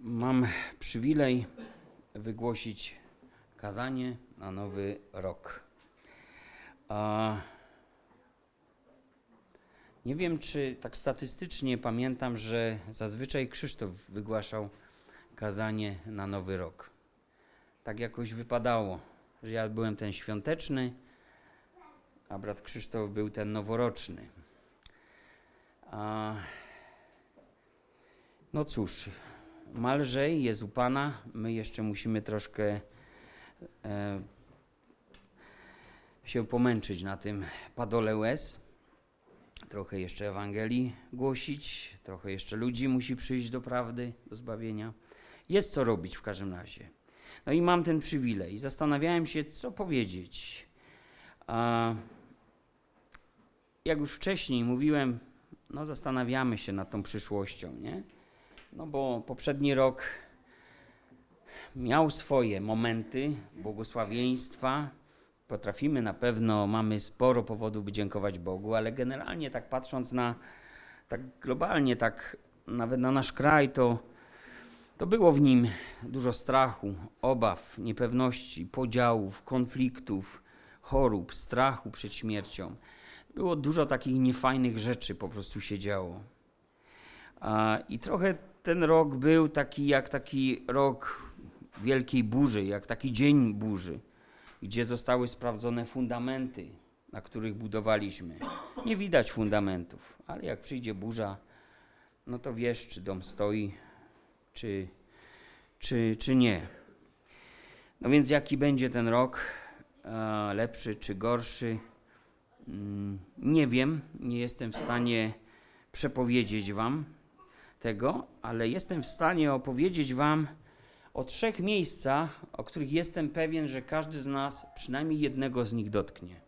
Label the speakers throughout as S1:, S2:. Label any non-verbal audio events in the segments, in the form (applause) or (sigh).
S1: Mam przywilej wygłosić kazanie na nowy rok. A nie wiem, czy tak statystycznie pamiętam, że zazwyczaj Krzysztof wygłaszał kazanie na nowy rok. Tak jakoś wypadało, że ja byłem ten świąteczny, a brat Krzysztof był ten noworoczny. A no cóż, mal lżej jest u Pana, my jeszcze musimy troszkę e, się pomęczyć na tym padole łez, trochę jeszcze Ewangelii głosić, trochę jeszcze ludzi musi przyjść do prawdy, do zbawienia. Jest co robić w każdym razie. No i mam ten przywilej. Zastanawiałem się, co powiedzieć. A jak już wcześniej mówiłem, no zastanawiamy się nad tą przyszłością, nie? No bo poprzedni rok miał swoje momenty błogosławieństwa. Potrafimy na pewno, mamy sporo powodów, by dziękować Bogu, ale generalnie tak patrząc na, tak globalnie, tak nawet na nasz kraj, to, to było w nim dużo strachu, obaw, niepewności, podziałów, konfliktów, chorób, strachu przed śmiercią. Było dużo takich niefajnych rzeczy po prostu się działo. I trochę ten rok był taki jak taki rok wielkiej burzy, jak taki dzień burzy, gdzie zostały sprawdzone fundamenty, na których budowaliśmy. Nie widać fundamentów, ale jak przyjdzie burza, no to wiesz, czy dom stoi, czy, czy, czy nie. No więc jaki będzie ten rok, lepszy czy gorszy, mm, nie wiem, nie jestem w stanie przepowiedzieć Wam tego, ale jestem w stanie opowiedzieć Wam o trzech miejscach, o których jestem pewien, że każdy z nas przynajmniej jednego z nich dotknie.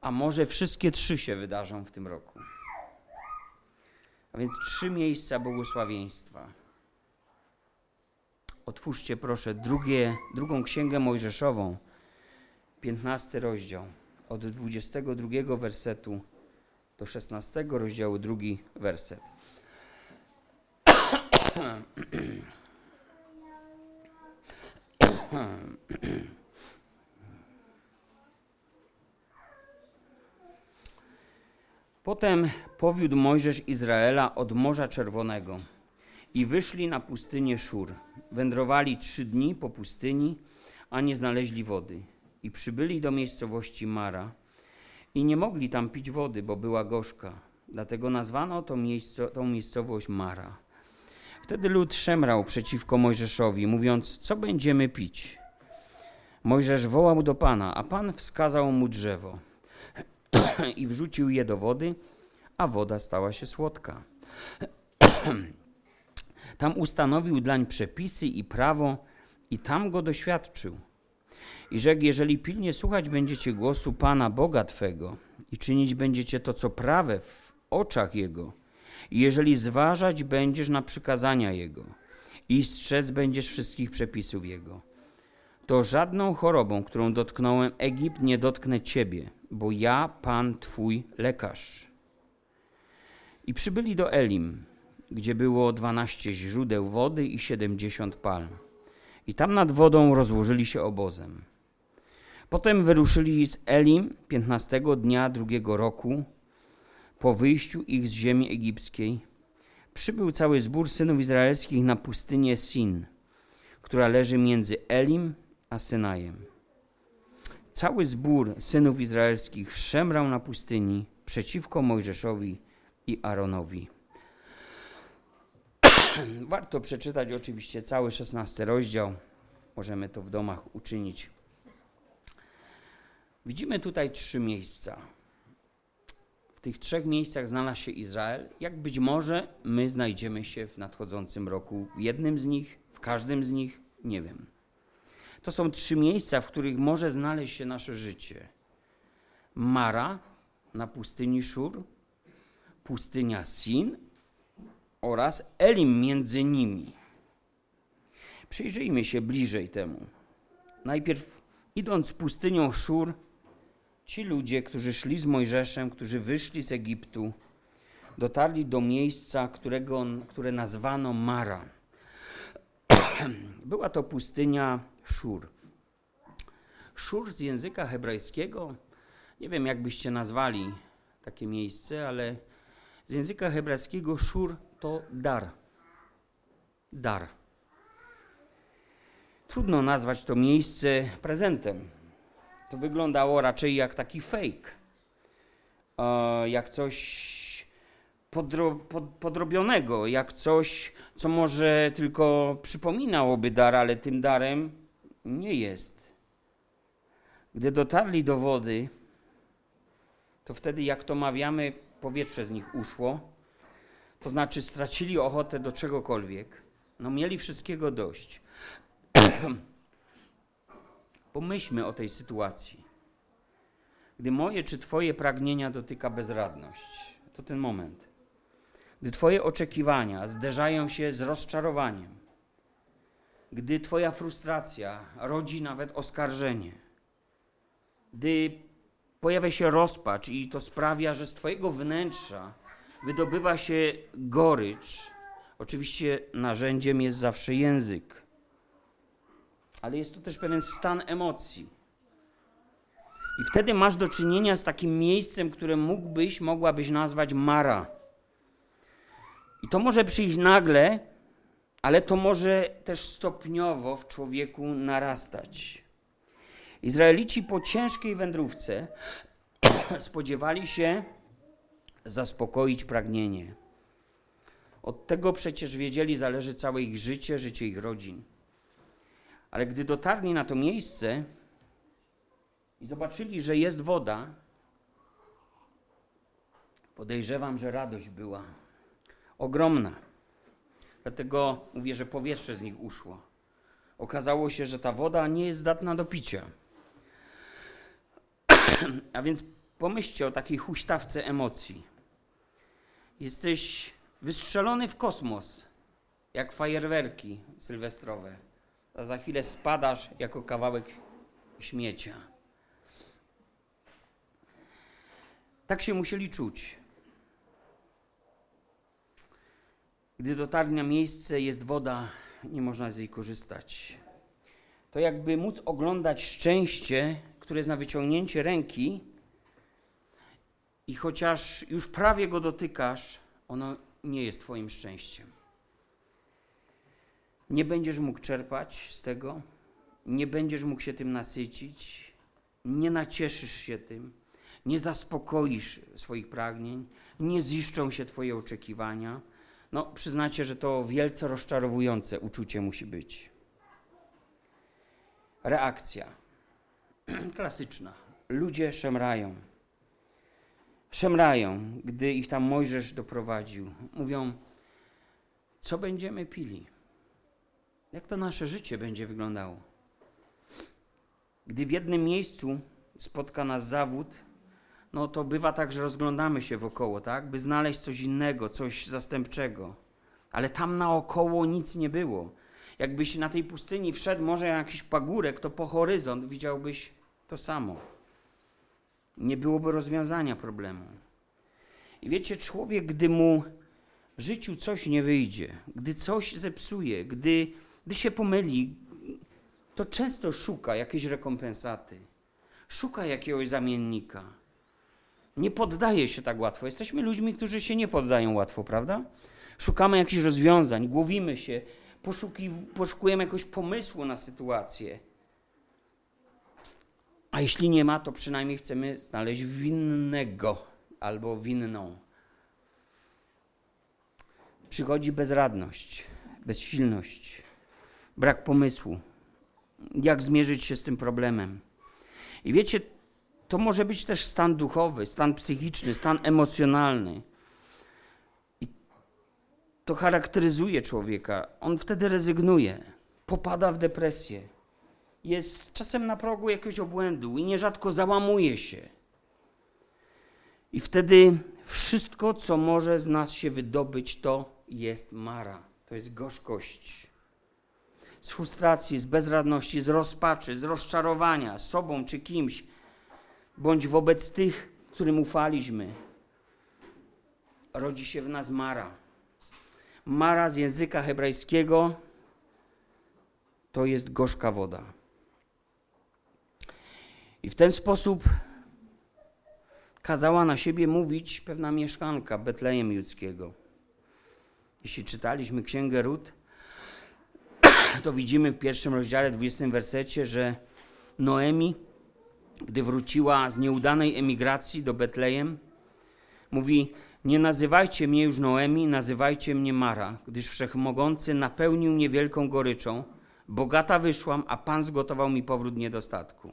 S1: A może wszystkie trzy się wydarzą w tym roku. A więc trzy miejsca błogosławieństwa. Otwórzcie proszę drugie, drugą księgę Mojżeszową, 15 rozdział, od 22 wersetu do 16 rozdziału, drugi werset. Potem powiódł Mojżesz Izraela od Morza Czerwonego i wyszli na pustynię Szur. Wędrowali trzy dni po pustyni, a nie znaleźli wody. I przybyli do miejscowości Mara i nie mogli tam pić wody, bo była gorzka. Dlatego nazwano to miejsce, tą miejscowość Mara. Wtedy lud szemrał przeciwko Mojżeszowi, mówiąc, co będziemy pić? Mojżesz wołał do Pana, a Pan wskazał mu drzewo (clears throat) i wrzucił je do wody, a woda stała się słodka. (clears throat) Tam ustanowił dlań przepisy i prawo i tam go doświadczył. I rzekł, jeżeli pilnie słuchać będziecie głosu Pana Boga Twego i czynić będziecie to, co prawe w oczach Jego, i jeżeli zważać będziesz na przykazania Jego i strzec będziesz wszystkich przepisów Jego, to żadną chorobą, którą dotknąłem Egipt, nie dotknę Ciebie, bo ja, Pan Twój lekarz. I przybyli do Elim, gdzie było dwanaście źródeł wody i siedemdziesiąt palm. I tam nad wodą rozłożyli się obozem. Potem wyruszyli z Elim piętnastego dnia drugiego roku po wyjściu ich z ziemi egipskiej. Przybył cały zbór synów izraelskich na pustynię Sin, która leży między Elim a Synajem. Cały zbór synów izraelskich szemrał na pustyni przeciwko Mojżeszowi i Aaronowi. (clears throat) Warto przeczytać oczywiście cały szesnasty rozdział. Możemy to w domach uczynić. Widzimy tutaj trzy miejsca. W tych trzech miejscach znalazł się Izrael. Jak być może my znajdziemy się w nadchodzącym roku w jednym z nich, w każdym z nich, nie wiem. To są trzy miejsca, w których może znaleźć się nasze życie. Mara na pustyni Szur, pustynia Sin oraz Elim między nimi. Przyjrzyjmy się bliżej temu. Najpierw idąc pustynią Szur, ci ludzie, którzy szli z Mojżeszem, którzy wyszli z Egiptu, dotarli do miejsca, którego, które nazwano Mara. (clears throat) Była to pustynia Szur. Szur z języka hebrajskiego, nie wiem jak byście nazwali takie miejsce, ale z języka hebrajskiego Szur to dar. Dar. Trudno nazwać to miejsce prezentem. To wyglądało raczej jak taki fake. E, jak coś podro, pod, podrobionego, jak coś, co może tylko przypominałoby dar, ale tym darem nie jest. Gdy dotarli do wody, to wtedy, jak to mawiamy, powietrze z nich uszło, to znaczy stracili ochotę do czegokolwiek. No mieli wszystkiego dość. (clears throat) Pomyślmy o tej sytuacji. Gdy moje czy Twoje pragnienia dotyka bezradność, to ten moment. Gdy Twoje oczekiwania zderzają się z rozczarowaniem, gdy Twoja frustracja rodzi nawet oskarżenie, gdy pojawia się rozpacz i to sprawia, że z Twojego wnętrza wydobywa się gorycz. Oczywiście narzędziem jest zawsze język, ale jest to też pewien stan emocji. I wtedy masz do czynienia z takim miejscem, które mógłbyś, mogłabyś nazwać Mara. I to może przyjść nagle, ale to może też stopniowo w człowieku narastać. Izraelici po ciężkiej wędrówce (coughs) spodziewali się zaspokoić pragnienie. Od tego przecież wiedzieli zależy całe ich życie, życie ich rodzin. Ale gdy dotarli na to miejsce i zobaczyli, że jest woda, podejrzewam, że radość była ogromna. Dlatego mówię, że powietrze z nich uszło. Okazało się, że ta woda nie jest zdatna do picia. (clears throat) A więc pomyślcie o takiej huśtawce emocji. Jesteś wystrzelony w kosmos, jak fajerwerki sylwestrowe. A za chwilę spadasz jako kawałek śmiecia. Tak się musieli czuć. Gdy dotarli na miejsce, jest woda, nie można z jej korzystać. To jakby móc oglądać szczęście, które jest na wyciągnięcie ręki i chociaż już prawie go dotykasz, ono nie jest Twoim szczęściem. Nie będziesz mógł czerpać z tego, nie będziesz mógł się tym nasycić, nie nacieszysz się tym, nie zaspokoisz swoich pragnień, nie ziszczą się Twoje oczekiwania. No, przyznacie, że to wielce rozczarowujące uczucie musi być. Reakcja (clears throat) klasyczna. Ludzie szemrają. Szemrają, gdy ich tam Mojżesz doprowadził. Mówią, co będziemy pili? Jak to nasze życie będzie wyglądało? Gdy w jednym miejscu spotka nas zawód, no to bywa tak, że rozglądamy się wokoło, tak? By znaleźć coś innego, coś zastępczego. Ale tam naokoło nic nie było. Jakbyś na tej pustyni wszedł może jakiś pagórek, to po horyzont widziałbyś to samo. Nie byłoby rozwiązania problemu. I wiecie, człowiek, gdy mu w życiu coś nie wyjdzie, gdy coś zepsuje, gdy, gdy się pomyli, to często szuka jakiejś rekompensaty, szuka jakiegoś zamiennika. Nie poddaje się tak łatwo. Jesteśmy ludźmi, którzy się nie poddają łatwo, prawda? Szukamy jakichś rozwiązań, głowimy się, poszukujemy jakiegoś pomysłu na sytuację. A jeśli nie ma, to przynajmniej chcemy znaleźć winnego albo winną. Przychodzi bezradność, bezsilność, brak pomysłu. Jak zmierzyć się z tym problemem? I wiecie, to może być też stan duchowy, stan psychiczny, stan emocjonalny. I to charakteryzuje człowieka. On wtedy rezygnuje, popada w depresję jest czasem na progu jakiegoś obłędu i nierzadko załamuje się. I wtedy wszystko, co może z nas się wydobyć, to jest mara, to jest gorzkość. Z frustracji, z bezradności, z rozpaczy, z rozczarowania sobą czy kimś, bądź wobec tych, którym ufaliśmy. rodzi się w nas Mara. Mara z języka hebrajskiego to jest gorzka woda. I w ten sposób kazała na siebie mówić pewna mieszkanka Betlejem Judzkiego. Jeśli czytaliśmy Księgę Rut, to widzimy w pierwszym rozdziale, 20 wersecie, że Noemi, gdy wróciła z nieudanej emigracji do Betlejem, mówi: Nie nazywajcie mnie już Noemi, nazywajcie mnie Mara, gdyż wszechmogący napełnił mnie wielką goryczą. Bogata wyszłam, a Pan zgotował mi powrót niedostatku.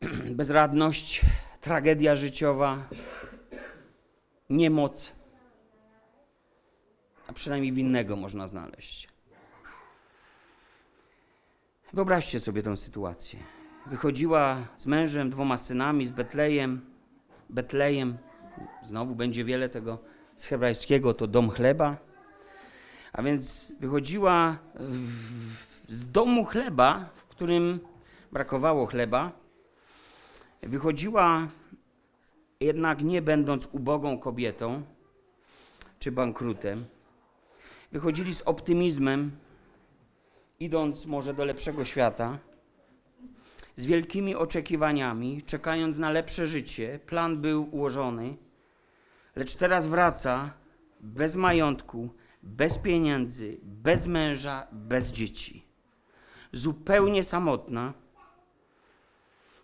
S1: (clears throat) Bezradność, tragedia życiowa, niemoc, przynajmniej winnego można znaleźć. Wyobraźcie sobie tę sytuację. Wychodziła z mężem, dwoma synami z Betlejem. Betlejem, znowu będzie wiele tego z hebrajskiego, to dom chleba. A więc wychodziła w, z domu chleba, w którym brakowało chleba. Wychodziła jednak nie będąc ubogą kobietą czy bankrutem. Wychodzili z optymizmem, idąc może do lepszego świata, z wielkimi oczekiwaniami, czekając na lepsze życie. Plan był ułożony, lecz teraz wraca bez majątku, bez pieniędzy, bez męża, bez dzieci. Zupełnie samotna.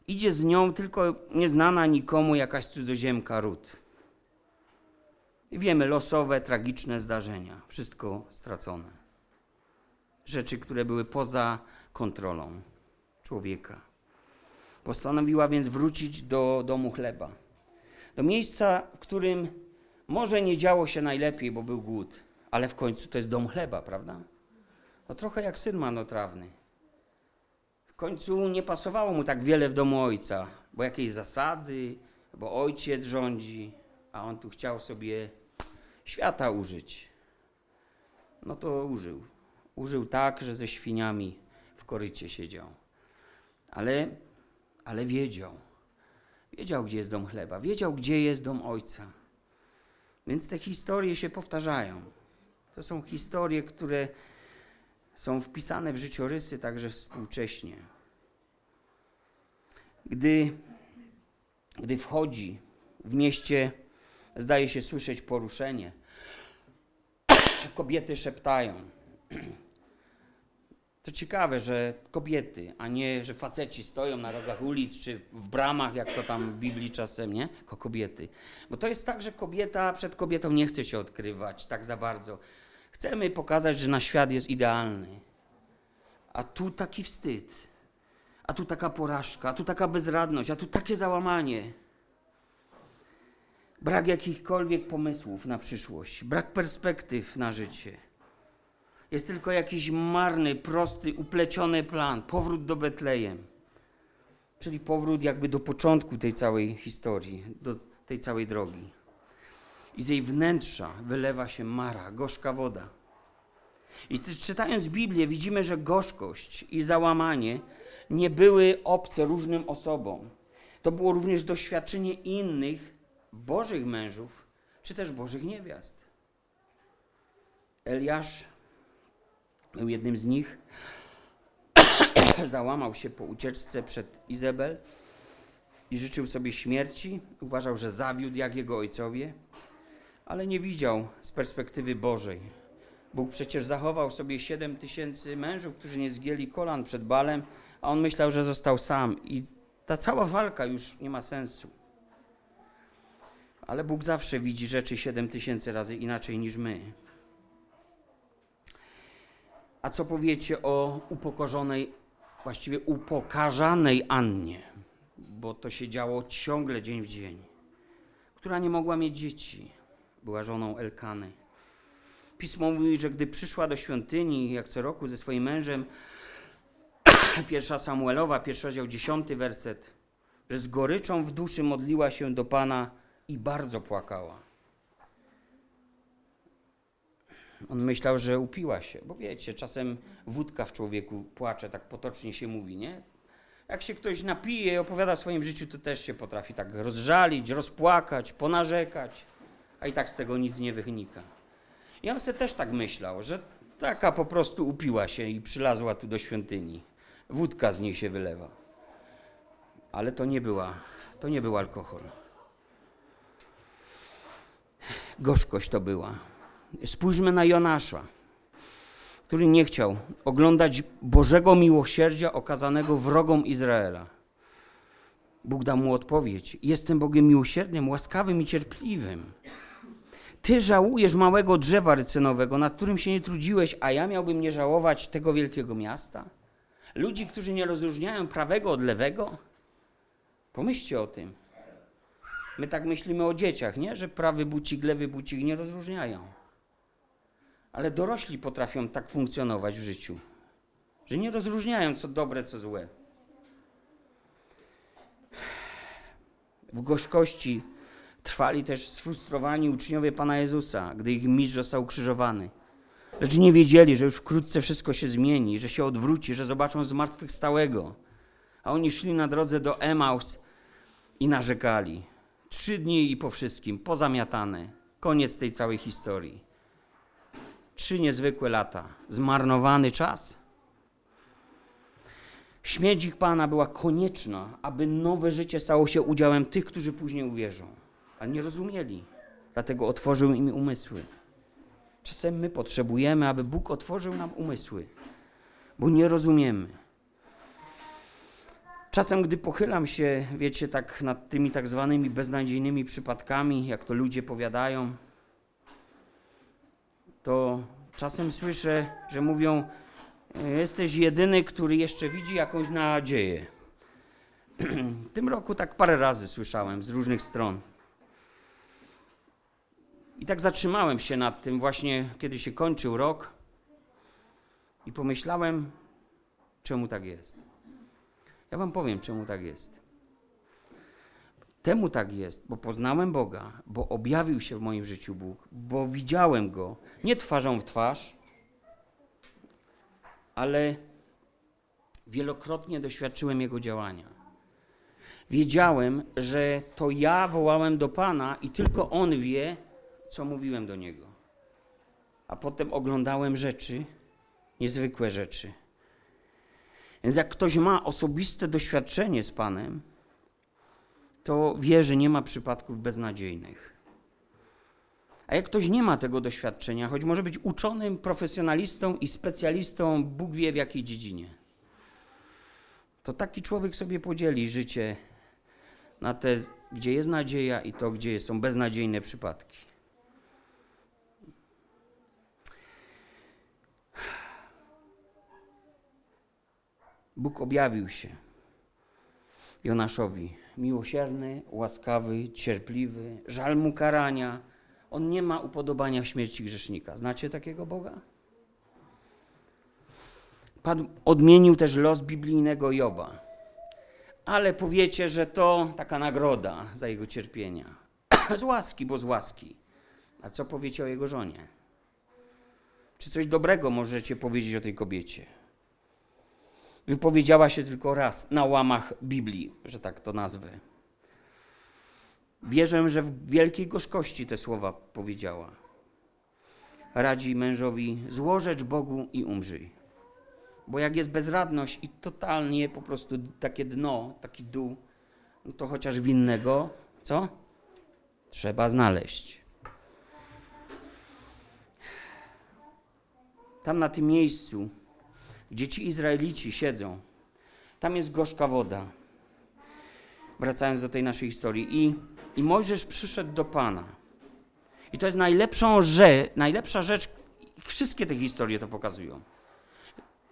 S1: Idzie z nią tylko nieznana nikomu jakaś cudzoziemka Rut. Wiemy losowe, tragiczne zdarzenia. Wszystko stracone. Rzeczy, które były poza kontrolą człowieka. Postanowiła więc wrócić do domu chleba. Do miejsca, w którym może nie działo się najlepiej, bo był głód, ale w końcu to jest dom chleba, prawda? To trochę jak syn marnotrawny. W końcu nie pasowało mu tak wiele w domu ojca, bo jakieś zasady, bo ojciec rządzi, a on tu chciał sobie świata użyć. No to użył. Użył tak, że ze świniami w korycie siedział. Ale, ale wiedział. Wiedział, gdzie jest dom chleba. Wiedział, gdzie jest dom ojca. Więc te historie się powtarzają. To są historie, które są wpisane w życiorysy także współcześnie. Gdy, gdy wchodzi w mieście, zdaje się słyszeć poruszenie. (coughs) Kobiety szeptają. (clears throat) To ciekawe, że kobiety, a nie, że faceci stoją na rogach ulic czy w bramach, jak to tam w Biblii czasem, nie? Tylko kobiety. Bo to jest tak, że kobieta przed kobietą nie chce się odkrywać tak za bardzo. Chcemy pokazać, że nasz świat jest idealny. A tu taki wstyd. A tu taka porażka, a tu taka bezradność, a tu takie załamanie. Brak jakichkolwiek pomysłów na przyszłość, brak perspektyw na życie. Jest tylko jakiś marny, prosty, upleciony plan powrót do Betlejem. Czyli powrót jakby do początku tej całej historii, do tej całej drogi. I z jej wnętrza wylewa się mara, gorzka woda. I czytając Biblię, widzimy, że gorzkość i załamanie nie były obce różnym osobom. To było również doświadczenie innych Bożych mężów, czy też Bożych niewiast. Eliasz był jednym z nich. (clears throat) Załamał się po ucieczce przed Izabel i życzył sobie śmierci. Uważał, że zawiódł jak jego ojcowie, ale nie widział z perspektywy Bożej. Bóg przecież zachował sobie siedem tysięcy mężów, którzy nie zgięli kolan przed Balem, a on myślał, że został sam. I ta cała walka już nie ma sensu. Ale Bóg zawsze widzi rzeczy siedem tysięcy razy inaczej niż my. A co powiecie o upokorzonej, właściwie upokarzanej Annie, bo to się działo ciągle dzień w dzień, która nie mogła mieć dzieci, była żoną Elkany. Pismo mówi, że gdy przyszła do świątyni, jak co roku ze swoim mężem, (coughs) pierwsza Samuelowa, pierwszy rozdział, dziesiąty werset, że z goryczą w duszy modliła się do Pana i bardzo płakała. On myślał, że upiła się, bo wiecie, czasem wódka w człowieku płacze, tak potocznie się mówi, nie? Jak się ktoś napije i opowiada o swoim życiu, to też się potrafi tak rozżalić, rozpłakać, ponarzekać, a i tak z tego nic nie wynika. Ja on sobie też tak myślał, że taka po prostu upiła się i przylazła tu do świątyni. Wódka z niej się wylewa. Ale to nie była, to nie był alkohol. Gorzkość to była. Spójrzmy na Jonasza, który nie chciał oglądać Bożego miłosierdzia okazanego wrogom Izraela. Bóg da mu odpowiedź: Jestem Bogiem miłosiernym, łaskawym i cierpliwym. Ty żałujesz małego drzewa rycynowego, nad którym się nie trudziłeś, a ja miałbym nie żałować tego wielkiego miasta? Ludzi, którzy nie rozróżniają prawego od lewego? Pomyślcie o tym. My tak myślimy o dzieciach, nie? Że prawy bucik, lewy bucik nie rozróżniają. Ale dorośli potrafią tak funkcjonować w życiu, że nie rozróżniają, co dobre, co złe. W gorzkości trwali też sfrustrowani uczniowie Pana Jezusa, gdy ich mistrz został ukrzyżowany. Lecz nie wiedzieli, że już wkrótce wszystko się zmieni, że się odwróci, że zobaczą zmartwychwstałego. A oni szli na drodze do Emaus i narzekali. Trzy dni i po wszystkim, pozamiatane. Koniec tej całej historii. Trzy niezwykłe lata, zmarnowany czas. Śmierć ich Pana była konieczna, aby nowe życie stało się udziałem tych, którzy później uwierzą. Ale nie rozumieli, dlatego otworzył im umysły. Czasem my potrzebujemy, aby Bóg otworzył nam umysły, bo nie rozumiemy. Czasem, gdy pochylam się, wiecie, tak nad tymi tak zwanymi beznadziejnymi przypadkami, jak to ludzie powiadają, to czasem słyszę, że mówią: Jesteś jedyny, który jeszcze widzi jakąś nadzieję. w (clears throat) tym roku tak parę razy słyszałem z różnych stron. I tak zatrzymałem się nad tym właśnie, kiedy się kończył rok i pomyślałem, czemu tak jest. Ja wam powiem, czemu tak jest. Temu tak jest, bo poznałem Boga, bo objawił się w moim życiu Bóg, bo widziałem Go nie twarzą w twarz, ale wielokrotnie doświadczyłem Jego działania. Wiedziałem, że to ja wołałem do Pana i tylko On wie, co mówiłem do Niego. A potem oglądałem rzeczy, niezwykłe rzeczy. Więc jak ktoś ma osobiste doświadczenie z Panem, to wie, że nie ma przypadków beznadziejnych. A jak ktoś nie ma tego doświadczenia, choć może być uczonym, profesjonalistą i specjalistą, Bóg wie w jakiej dziedzinie, to taki człowiek sobie podzieli życie na te, gdzie jest nadzieja i to, gdzie są beznadziejne przypadki. Bóg objawił się Jonaszowi. Miłosierny, łaskawy, cierpliwy, żal mu karania. On nie ma upodobania śmierci grzesznika. Znacie takiego Boga? Pan odmienił też los biblijnego Joba. Ale powiecie, że to taka nagroda za jego cierpienia. (clears throat) z łaski, bo z łaski. A co powiecie o jego żonie? Czy coś dobrego możecie powiedzieć o tej kobiecie? Wypowiedziała się tylko raz na łamach Biblii, że tak to nazwę. Wierzę, że w wielkiej gorzkości te słowa powiedziała. Radzi mężowi: złożecz Bogu i umrzyj. Bo jak jest bezradność i totalnie po prostu takie dno, taki dół, no to chociaż winnego, co? Trzeba znaleźć. Tam na tym miejscu gdzie ci Izraelici siedzą. Tam jest gorzka woda. Wracając do tej naszej historii. I, i Mojżesz przyszedł do Pana. I to jest najlepszą rzecz, najlepsza rzecz, wszystkie te historie to pokazują.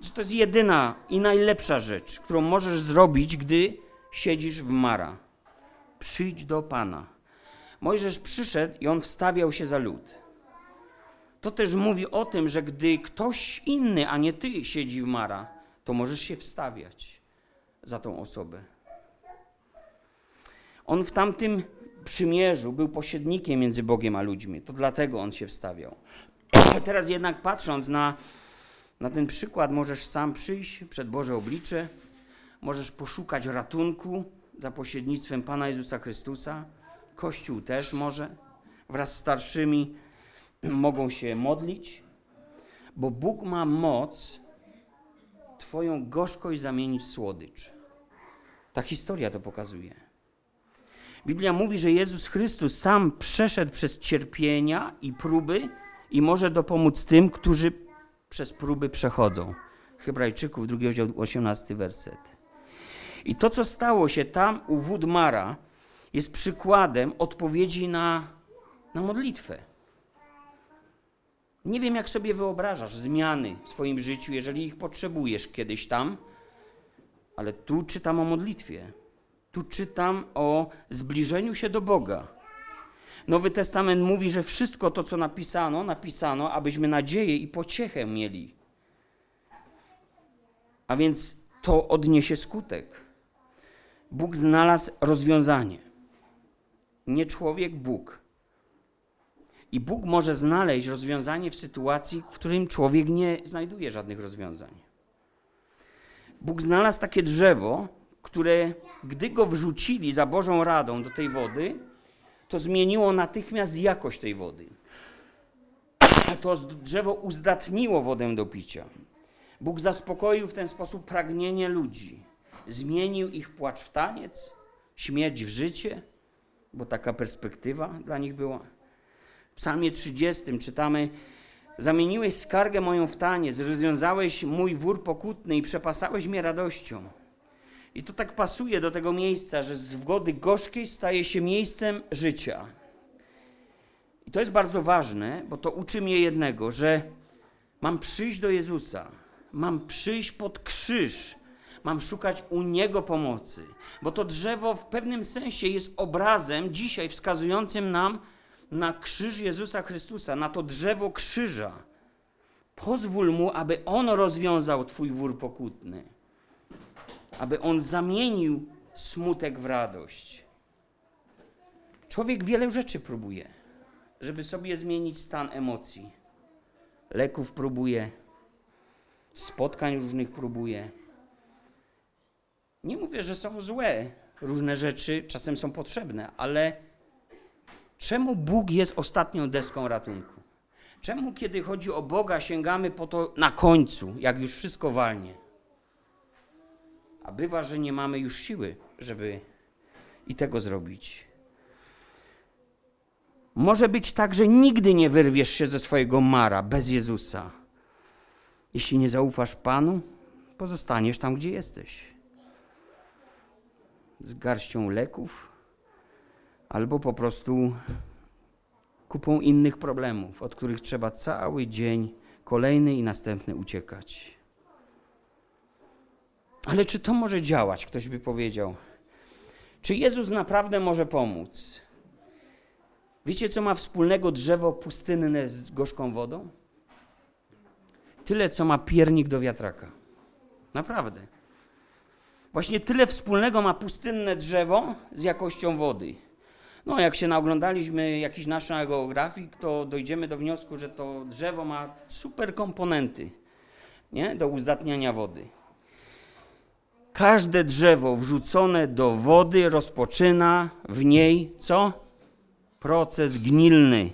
S1: Że to jest jedyna i najlepsza rzecz, którą możesz zrobić, gdy siedzisz w Mara. Przyjdź do Pana. Mojżesz przyszedł i on wstawiał się za lud to też mówi o tym, że gdy ktoś inny, a nie ty siedzi w Mara, to możesz się wstawiać za tą osobę. On w tamtym przymierzu był pośrednikiem między Bogiem a ludźmi. To dlatego on się wstawiał. (clears throat) Teraz jednak patrząc na, na ten przykład, możesz sam przyjść przed Boże oblicze, możesz poszukać ratunku za pośrednictwem Pana Jezusa Chrystusa. Kościół też może wraz z starszymi mogą się modlić, bo Bóg ma moc Twoją gorzkość zamienić w słodycz. Ta historia to pokazuje. Biblia mówi, że Jezus Chrystus sam przeszedł przez cierpienia i próby i może dopomóc tym, którzy przez próby przechodzą. Hebrajczyków, drugi rozdział, 18 werset. I to, co stało się tam u Wudmara, jest przykładem odpowiedzi na, na modlitwę. Nie wiem, jak sobie wyobrażasz zmiany w swoim życiu, jeżeli ich potrzebujesz kiedyś tam, ale tu czytam o modlitwie. Tu czytam o zbliżeniu się do Boga. Nowy Testament mówi, że wszystko to, co napisano, napisano, abyśmy nadzieję i pociechę mieli. A więc to odniesie skutek. Bóg znalazł rozwiązanie. Nie człowiek, Bóg. I Bóg może znaleźć rozwiązanie w sytuacji, w którym człowiek nie znajduje żadnych rozwiązań. Bóg znalazł takie drzewo, które, gdy go wrzucili za Bożą radą do tej wody, to zmieniło natychmiast jakość tej wody. (clears throat) To drzewo uzdatniło wodę do picia. Bóg zaspokoił w ten sposób pragnienie ludzi. Zmienił ich płacz w taniec, śmierć w życie, bo taka perspektywa dla nich była. Psalmie 30 czytamy: Zamieniłeś skargę moją w taniec, rozwiązałeś mój wór pokutny i przepasałeś mnie radością. I to tak pasuje do tego miejsca, że z wgody gorzkiej staje się miejscem życia. I to jest bardzo ważne, bo to uczy mnie jednego, że mam przyjść do Jezusa, mam przyjść pod krzyż, mam szukać u Niego pomocy, bo to drzewo w pewnym sensie jest obrazem dzisiaj wskazującym nam na krzyż Jezusa Chrystusa, na to drzewo krzyża. Pozwól Mu, aby On rozwiązał Twój wór pokutny, aby On zamienił smutek w radość. Człowiek wiele rzeczy próbuje, żeby sobie zmienić stan emocji. Leków próbuje, spotkań różnych próbuje. Nie mówię, że są złe, różne rzeczy czasem są potrzebne, ale czemu Bóg jest ostatnią deską ratunku? Czemu, kiedy chodzi o Boga, sięgamy po to na końcu, jak już wszystko walnie? A bywa, że nie mamy już siły, żeby i tego zrobić. Może być tak, że nigdy nie wyrwiesz się ze swojego mara bez Jezusa. Jeśli nie zaufasz Panu, pozostaniesz tam, gdzie jesteś. Z garścią leków, albo po prostu kupą innych problemów, od których trzeba cały dzień, kolejny i następny uciekać. Ale czy to może działać? Ktoś by powiedział. Czy Jezus naprawdę może pomóc? Wiecie, co ma wspólnego drzewo pustynne z gorzką wodą? Tyle, co ma piernik do wiatraka. Naprawdę. Właśnie tyle wspólnego ma pustynne drzewo z jakością wody. No, jak się naoglądaliśmy jakiś National Geographic, to dojdziemy do wniosku, że to drzewo ma super komponenty nie? do uzdatniania wody. Każde drzewo wrzucone do wody rozpoczyna w niej co? Proces gnilny.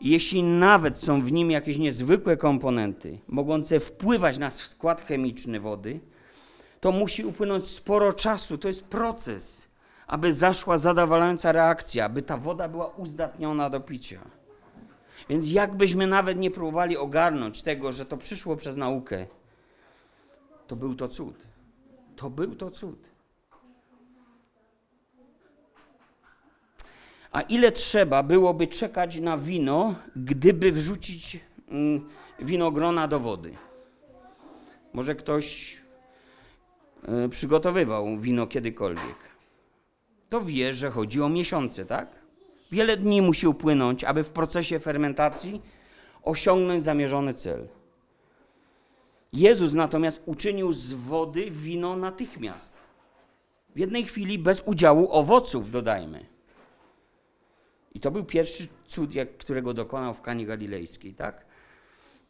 S1: Jeśli nawet są w nim jakieś niezwykłe komponenty, mogące wpływać na skład chemiczny wody, to musi upłynąć sporo czasu. To jest proces, aby zaszła zadowalająca reakcja, aby ta woda była uzdatniona do picia. Więc jakbyśmy nawet nie próbowali ogarnąć tego, że to przyszło przez naukę, to był to cud. To był to cud. A ile trzeba byłoby czekać na wino, gdyby wrzucić mm, winogrona do wody? Może ktoś y, przygotowywał wino kiedykolwiek. To wie, że chodzi o miesiące, tak? Wiele dni musi upłynąć, aby w procesie fermentacji osiągnąć zamierzony cel. Jezus natomiast uczynił z wody wino natychmiast. W jednej chwili bez udziału owoców, dodajmy. I to był pierwszy cud, jak, którego dokonał w Kanie Galilejskiej, tak?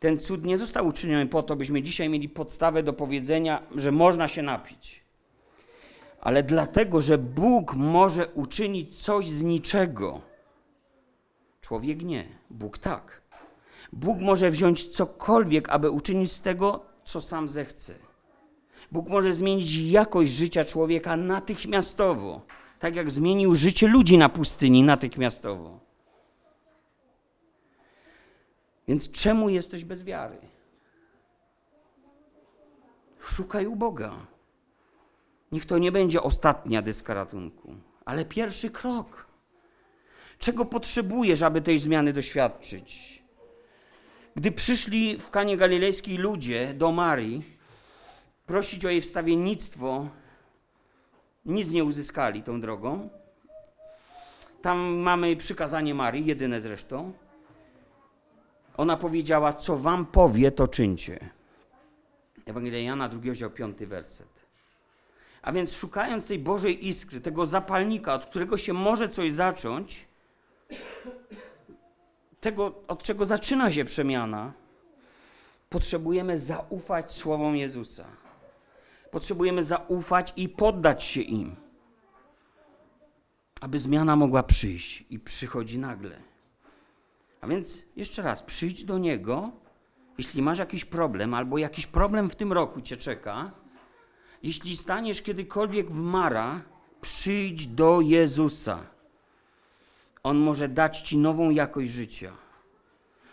S1: Ten cud nie został uczyniony po to, byśmy dzisiaj mieli podstawę do powiedzenia, że można się napić. Ale dlatego, że Bóg może uczynić coś z niczego. Człowiek nie, Bóg tak. Bóg może wziąć cokolwiek, aby uczynić z tego, co sam zechce. Bóg może zmienić jakość życia człowieka natychmiastowo, tak jak zmienił życie ludzi na pustyni natychmiastowo. Więc czemu jesteś bez wiary? Szukaj u Boga. Niech to nie będzie ostatnia dyska ratunku, ale pierwszy krok. Czego potrzebujesz, aby tej zmiany doświadczyć? Gdy przyszli w Kanie Galilejskiej ludzie do Marii prosić o jej wstawiennictwo, nic nie uzyskali tą drogą. Tam mamy przykazanie Marii, jedyne zresztą. Ona powiedziała, co wam powie, to czyńcie. Ewangelia Jana, drugi rozdział, piąty werset. A więc szukając tej Bożej iskry, tego zapalnika, od którego się może coś zacząć, tego, od czego zaczyna się przemiana, potrzebujemy zaufać słowom Jezusa. Potrzebujemy zaufać i poddać się im, aby zmiana mogła przyjść i przychodzi nagle. A więc jeszcze raz, przyjdź do Niego, jeśli masz jakiś problem, albo jakiś problem w tym roku cię czeka, jeśli staniesz kiedykolwiek w Mara, przyjdź do Jezusa. On może dać ci nową jakość życia.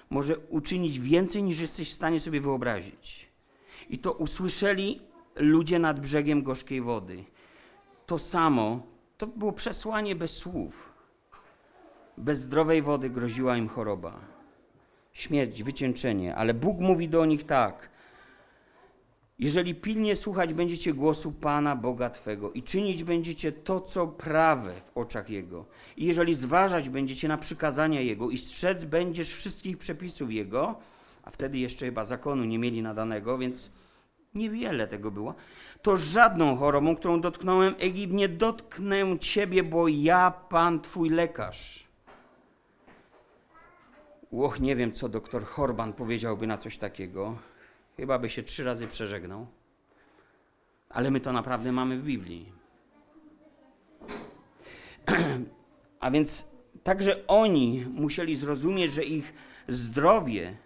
S1: Może uczynić więcej niż jesteś w stanie sobie wyobrazić. I to usłyszeli ludzie nad brzegiem gorzkiej wody. To samo, to było przesłanie bez słów. Bez zdrowej wody groziła im choroba, śmierć, wycieńczenie, ale Bóg mówi do nich tak: jeżeli pilnie słuchać będziecie głosu Pana Boga Twego i czynić będziecie to, co prawe w oczach Jego, i jeżeli zważać będziecie na przykazania Jego i strzec będziesz wszystkich przepisów Jego, a wtedy jeszcze chyba zakonu nie mieli nadanego, więc niewiele tego było, to żadną chorobą, którą dotknąłem Egipt, nie dotknę Ciebie, bo ja, Pan Twój lekarz. Łoch, nie wiem, co doktor Horban powiedziałby na coś takiego. Chyba by się trzy razy przeżegnał. Ale my to naprawdę mamy w Biblii. (clears throat) A więc także oni musieli zrozumieć, że ich zdrowie,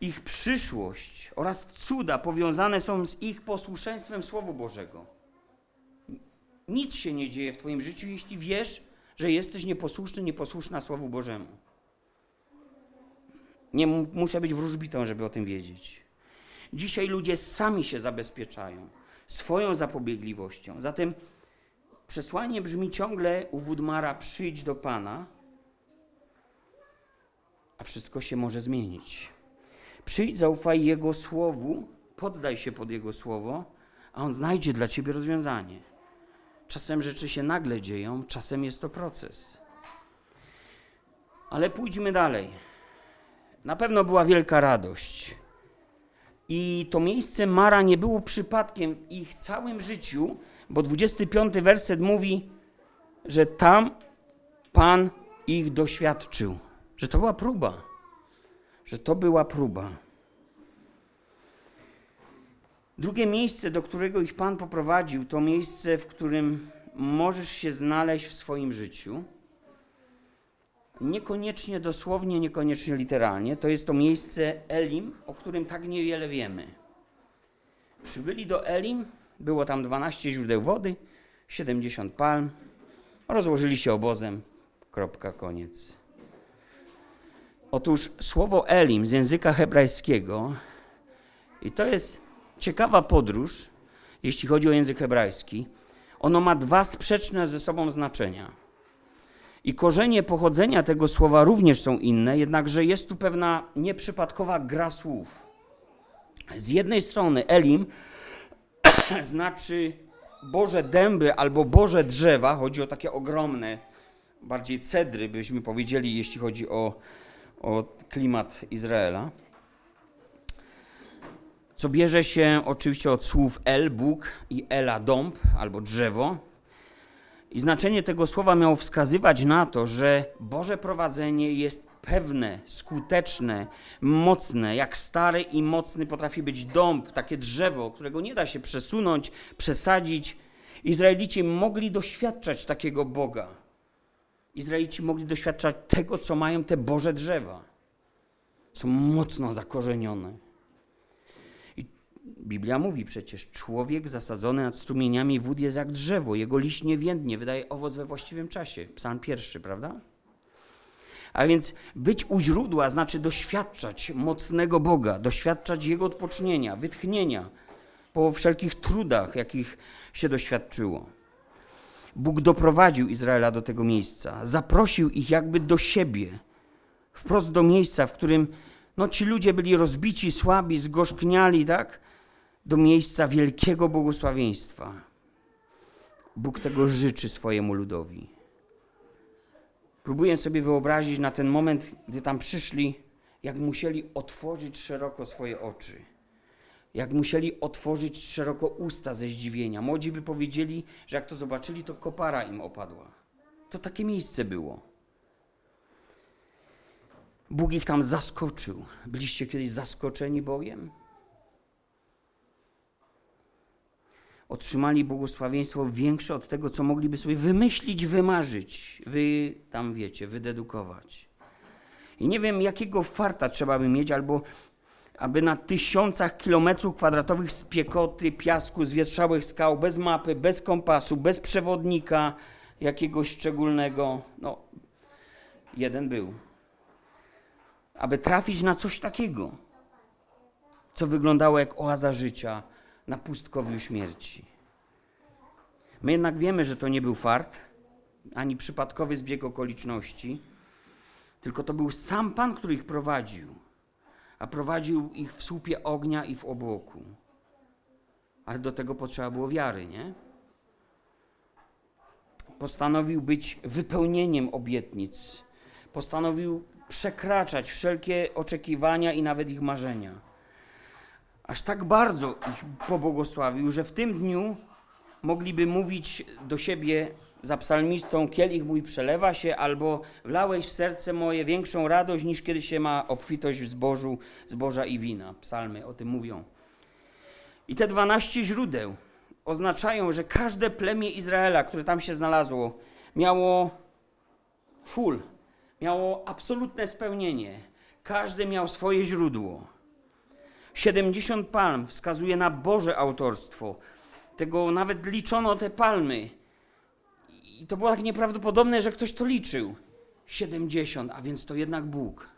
S1: ich przyszłość oraz cuda powiązane są z ich posłuszeństwem Słowu Bożego. Nic się nie dzieje w Twoim życiu, jeśli wiesz, że jesteś nieposłuszny, nieposłuszna Słowu Bożemu. Nie muszę być wróżbitą, żeby o tym wiedzieć. Dzisiaj ludzie sami się zabezpieczają swoją zapobiegliwością. Zatem przesłanie brzmi ciągle u Wudmara: przyjdź do Pana, a wszystko się może zmienić. Przyjdź, zaufaj Jego słowu, poddaj się pod Jego słowo, a On znajdzie dla ciebie rozwiązanie. Czasem rzeczy się nagle dzieją, czasem jest to proces. Ale pójdźmy dalej. Na pewno była wielka radość. I to miejsce Mara nie było przypadkiem w ich całym życiu, bo 25 werset mówi, że tam Pan ich doświadczył, że to była próba, że to była próba. Drugie miejsce, do którego ich Pan poprowadził, to miejsce, w którym możesz się znaleźć w swoim życiu niekoniecznie dosłownie, niekoniecznie literalnie. To jest to miejsce Elim, o którym tak niewiele wiemy. Przybyli do Elim, było tam 12 źródeł wody, 70 palm, rozłożyli się obozem, kropka, koniec. Otóż słowo Elim z języka hebrajskiego, i to jest ciekawa podróż, jeśli chodzi o język hebrajski, ono ma dwa sprzeczne ze sobą znaczenia. I korzenie pochodzenia tego słowa również są inne, jednakże jest tu pewna nieprzypadkowa gra słów. Z jednej strony Elim (clears throat) znaczy Boże dęby albo Boże drzewa, chodzi o takie ogromne, bardziej cedry, byśmy powiedzieli, jeśli chodzi o, o klimat Izraela. Co bierze się oczywiście od słów El, Bóg i Ela, dąb albo drzewo. I znaczenie tego słowa miało wskazywać na to, że Boże prowadzenie jest pewne, skuteczne, mocne. Jak stary i mocny potrafi być dąb, takie drzewo, którego nie da się przesunąć, przesadzić Izraelici mogli doświadczać takiego Boga. Izraelici mogli doświadczać tego, co mają te Boże drzewa. Są mocno zakorzenione. Biblia mówi przecież, człowiek zasadzony nad strumieniami wód jest jak drzewo. Jego liść nie więdnie, wydaje owoc we właściwym czasie. Psalm pierwszy, prawda? A więc być u źródła znaczy doświadczać mocnego Boga, doświadczać Jego odpocznienia, wytchnienia po wszelkich trudach, jakich się doświadczyło. Bóg doprowadził Izraela do tego miejsca, zaprosił ich jakby do siebie, wprost do miejsca, w którym no, ci ludzie byli rozbici, słabi, zgorzkniali, tak? Do miejsca wielkiego błogosławieństwa. Bóg tego życzy swojemu ludowi. Próbuję sobie wyobrazić na ten moment, gdy tam przyszli, jak musieli otworzyć szeroko swoje oczy. Jak musieli otworzyć szeroko usta ze zdziwienia. Młodzi by powiedzieli, że jak to zobaczyli, to kopara im opadła. To takie miejsce było. Bóg ich tam zaskoczył. Byliście kiedyś zaskoczeni Bogiem? Otrzymali błogosławieństwo większe od tego, co mogliby sobie wymyślić, wymarzyć, wy tam wiecie, wydedukować. I nie wiem, jakiego farta trzeba by mieć, albo aby na tysiącach kilometrów kwadratowych z piekoty, piasku, zwietrzałych skał, bez mapy, bez kompasu, bez przewodnika jakiegoś szczególnego, no, jeden był. Aby trafić na coś takiego, co wyglądało jak oaza życia, na pustkowiu śmierci. My jednak wiemy, że to nie był fart, ani przypadkowy zbieg okoliczności, tylko to był sam Pan, który ich prowadził, a prowadził ich w słupie ognia i w obłoku. Ale do tego potrzeba było wiary, nie? Postanowił być wypełnieniem obietnic. Postanowił przekraczać wszelkie oczekiwania i nawet ich marzenia aż tak bardzo ich pobłogosławił, że w tym dniu mogliby mówić do siebie za psalmistą kielich mój przelewa się, albo wlałeś w serce moje większą radość niż kiedy się ma obfitość w zbożu, zboża i wina. Psalmy o tym mówią. I te dwanaście źródeł oznaczają, że każde plemię Izraela, które tam się znalazło, miało full, miało absolutne spełnienie. Każdy miał swoje źródło. 70 palm wskazuje na Boże autorstwo. Tego nawet liczono te palmy. I to było tak nieprawdopodobne, że ktoś to liczył. 70, a więc to jednak Bóg.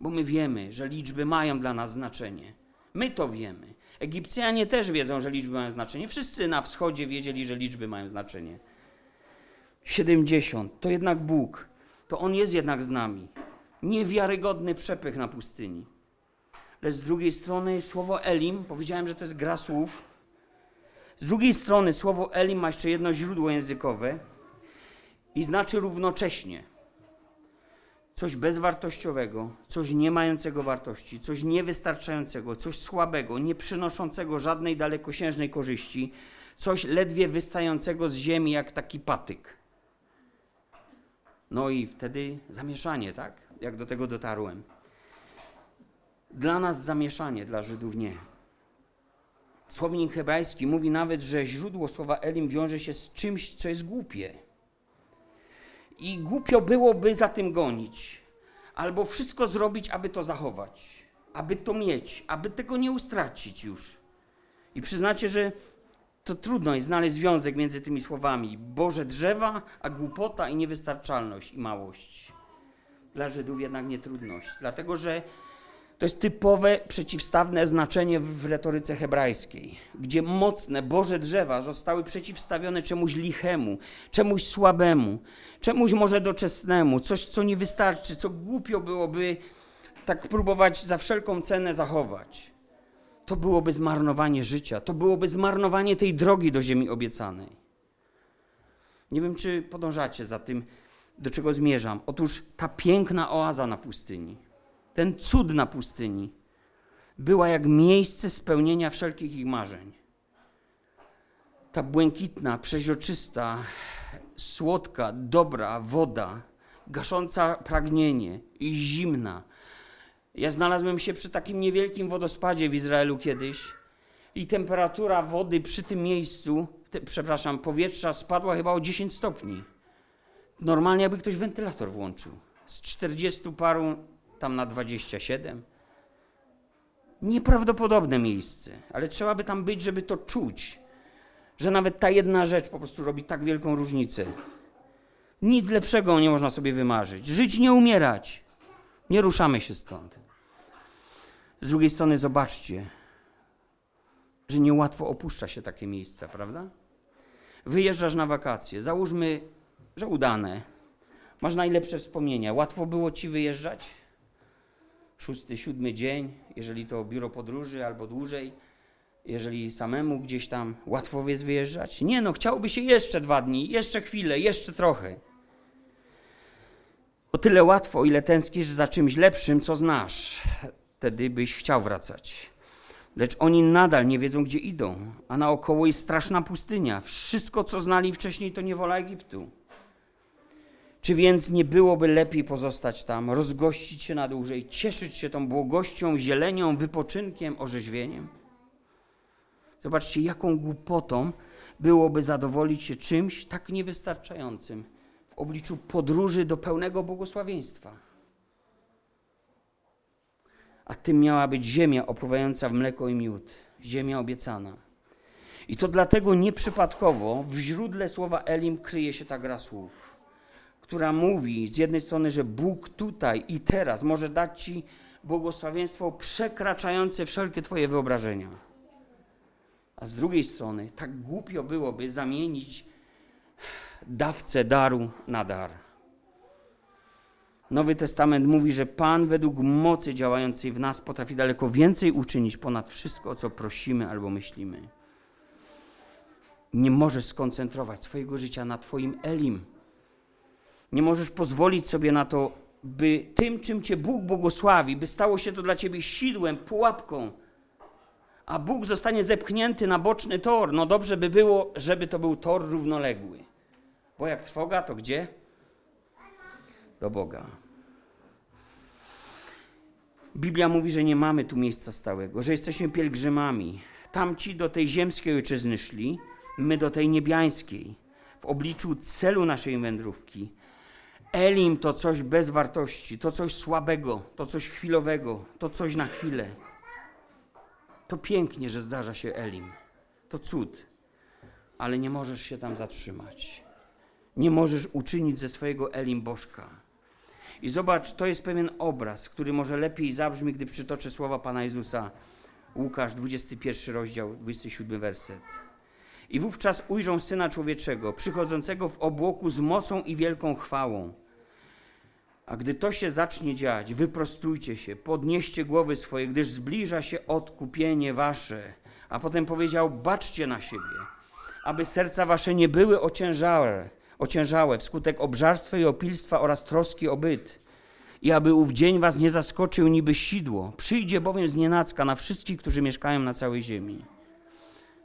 S1: Bo my wiemy, że liczby mają dla nas znaczenie. My to wiemy. Egipcjanie też wiedzą, że liczby mają znaczenie. Wszyscy na wschodzie wiedzieli, że liczby mają znaczenie. 70 to jednak Bóg. To On jest jednak z nami. Niewiarygodny przepych na pustyni z drugiej strony słowo Elim, powiedziałem, że to jest gra słów. Z drugiej strony słowo Elim ma jeszcze jedno źródło językowe i znaczy równocześnie coś bezwartościowego, coś nie mającego wartości, coś niewystarczającego, coś słabego, nie przynoszącego żadnej dalekosiężnej korzyści, coś ledwie wystającego z ziemi jak taki patyk. No i wtedy zamieszanie, tak? Jak do tego dotarłem. Dla nas zamieszanie, dla Żydów nie. Słownik hebrajski mówi nawet, że źródło słowa Elim wiąże się z czymś, co jest głupie. I głupio byłoby za tym gonić, albo wszystko zrobić, aby to zachować, aby to mieć, aby tego nie ustracić już. I przyznacie, że to trudno jest znaleźć związek między tymi słowami. Boże drzewa, a głupota i niewystarczalność i małość. Dla Żydów jednak nie trudność, dlatego że to jest typowe przeciwstawne znaczenie w retoryce hebrajskiej, gdzie mocne Boże drzewa zostały przeciwstawione czemuś lichemu, czemuś słabemu, czemuś może doczesnemu, coś, co nie wystarczy, co głupio byłoby tak próbować za wszelką cenę zachować. To byłoby zmarnowanie życia, to byłoby zmarnowanie tej drogi do ziemi obiecanej. Nie wiem, czy podążacie za tym, do czego zmierzam. Otóż ta piękna oaza na pustyni ten cud na pustyni, była jak miejsce spełnienia wszelkich ich marzeń. Ta błękitna, przeźroczysta, słodka, dobra woda, gasząca pragnienie i zimna. Ja znalazłem się przy takim niewielkim wodospadzie w Izraelu kiedyś i temperatura wody przy tym miejscu te, przepraszam, powietrza spadła chyba o 10 stopni. Normalnie jakby ktoś wentylator włączył. Z 40 paru tam na 27. Nieprawdopodobne miejsce, ale trzeba by tam być, żeby to czuć, że nawet ta jedna rzecz po prostu robi tak wielką różnicę. Nic lepszego nie można sobie wymarzyć. Żyć, nie umierać. Nie ruszamy się stąd. Z drugiej strony, zobaczcie, że niełatwo opuszcza się takie miejsca, prawda? Wyjeżdżasz na wakacje, załóżmy, że udane. Masz najlepsze wspomnienia. Łatwo było ci wyjeżdżać? Szósty, siódmy dzień, jeżeli to biuro podróży albo dłużej, jeżeli samemu gdzieś tam łatwo jest wyjeżdżać? Nie, no, chciałoby się jeszcze dwa dni, jeszcze chwilę, jeszcze trochę. O tyle łatwo, ile tęsknisz za czymś lepszym, co znasz. Wtedy byś chciał wracać. Lecz oni nadal nie wiedzą, gdzie idą, a naokoło jest straszna pustynia. Wszystko, co znali wcześniej, to niewola Egiptu. Czy więc nie byłoby lepiej pozostać tam, rozgościć się na dłużej, cieszyć się tą błogością, zielenią, wypoczynkiem, orzeźwieniem? Zobaczcie, jaką głupotą byłoby zadowolić się czymś tak niewystarczającym w obliczu podróży do pełnego błogosławieństwa. A tym miała być ziemia opływająca w mleko i miód, ziemia obiecana. I to dlatego nieprzypadkowo w źródle słowa Elim kryje się ta gra słów, która mówi z jednej strony, że Bóg tutaj i teraz może dać Ci błogosławieństwo przekraczające wszelkie Twoje wyobrażenia. A z drugiej strony, tak głupio byłoby zamienić dawcę daru na dar. Nowy Testament mówi, że Pan według mocy działającej w nas potrafi daleko więcej uczynić ponad wszystko, o co prosimy albo myślimy. Nie możesz skoncentrować swojego życia na Twoim Elim. Nie możesz pozwolić sobie na to, by tym, czym Cię Bóg błogosławi, by stało się to dla Ciebie sidłem, pułapką, a Bóg zostanie zepchnięty na boczny tor. No dobrze by było, żeby to był tor równoległy. Bo jak trwoga, to gdzie? Do Boga. Biblia mówi, że nie mamy tu miejsca stałego, że jesteśmy pielgrzymami. Tamci do tej ziemskiej ojczyzny szli, my do tej niebiańskiej. W obliczu celu naszej wędrówki. Elim to coś bez wartości, to coś słabego, to coś chwilowego, to coś na chwilę. To pięknie, że zdarza się Elim. To cud, ale nie możesz się tam zatrzymać. Nie możesz uczynić ze swojego Elim Bożka. I zobacz, to jest pewien obraz, który może lepiej zabrzmi, gdy przytoczę słowa Pana Jezusa. Łukasz, 21 rozdział, 27 werset. I wówczas ujrzą Syna Człowieczego, przychodzącego w obłoku z mocą i wielką chwałą. A gdy to się zacznie dziać, wyprostujcie się, podnieście głowy swoje, gdyż zbliża się odkupienie wasze. A potem powiedział, baczcie na siebie, aby serca wasze nie były ociężałe, ociężałe wskutek obżarstwa i opilstwa oraz troski o byt. I aby ów dzień was nie zaskoczył niby sidło. Przyjdzie bowiem znienacka na wszystkich, którzy mieszkają na całej ziemi.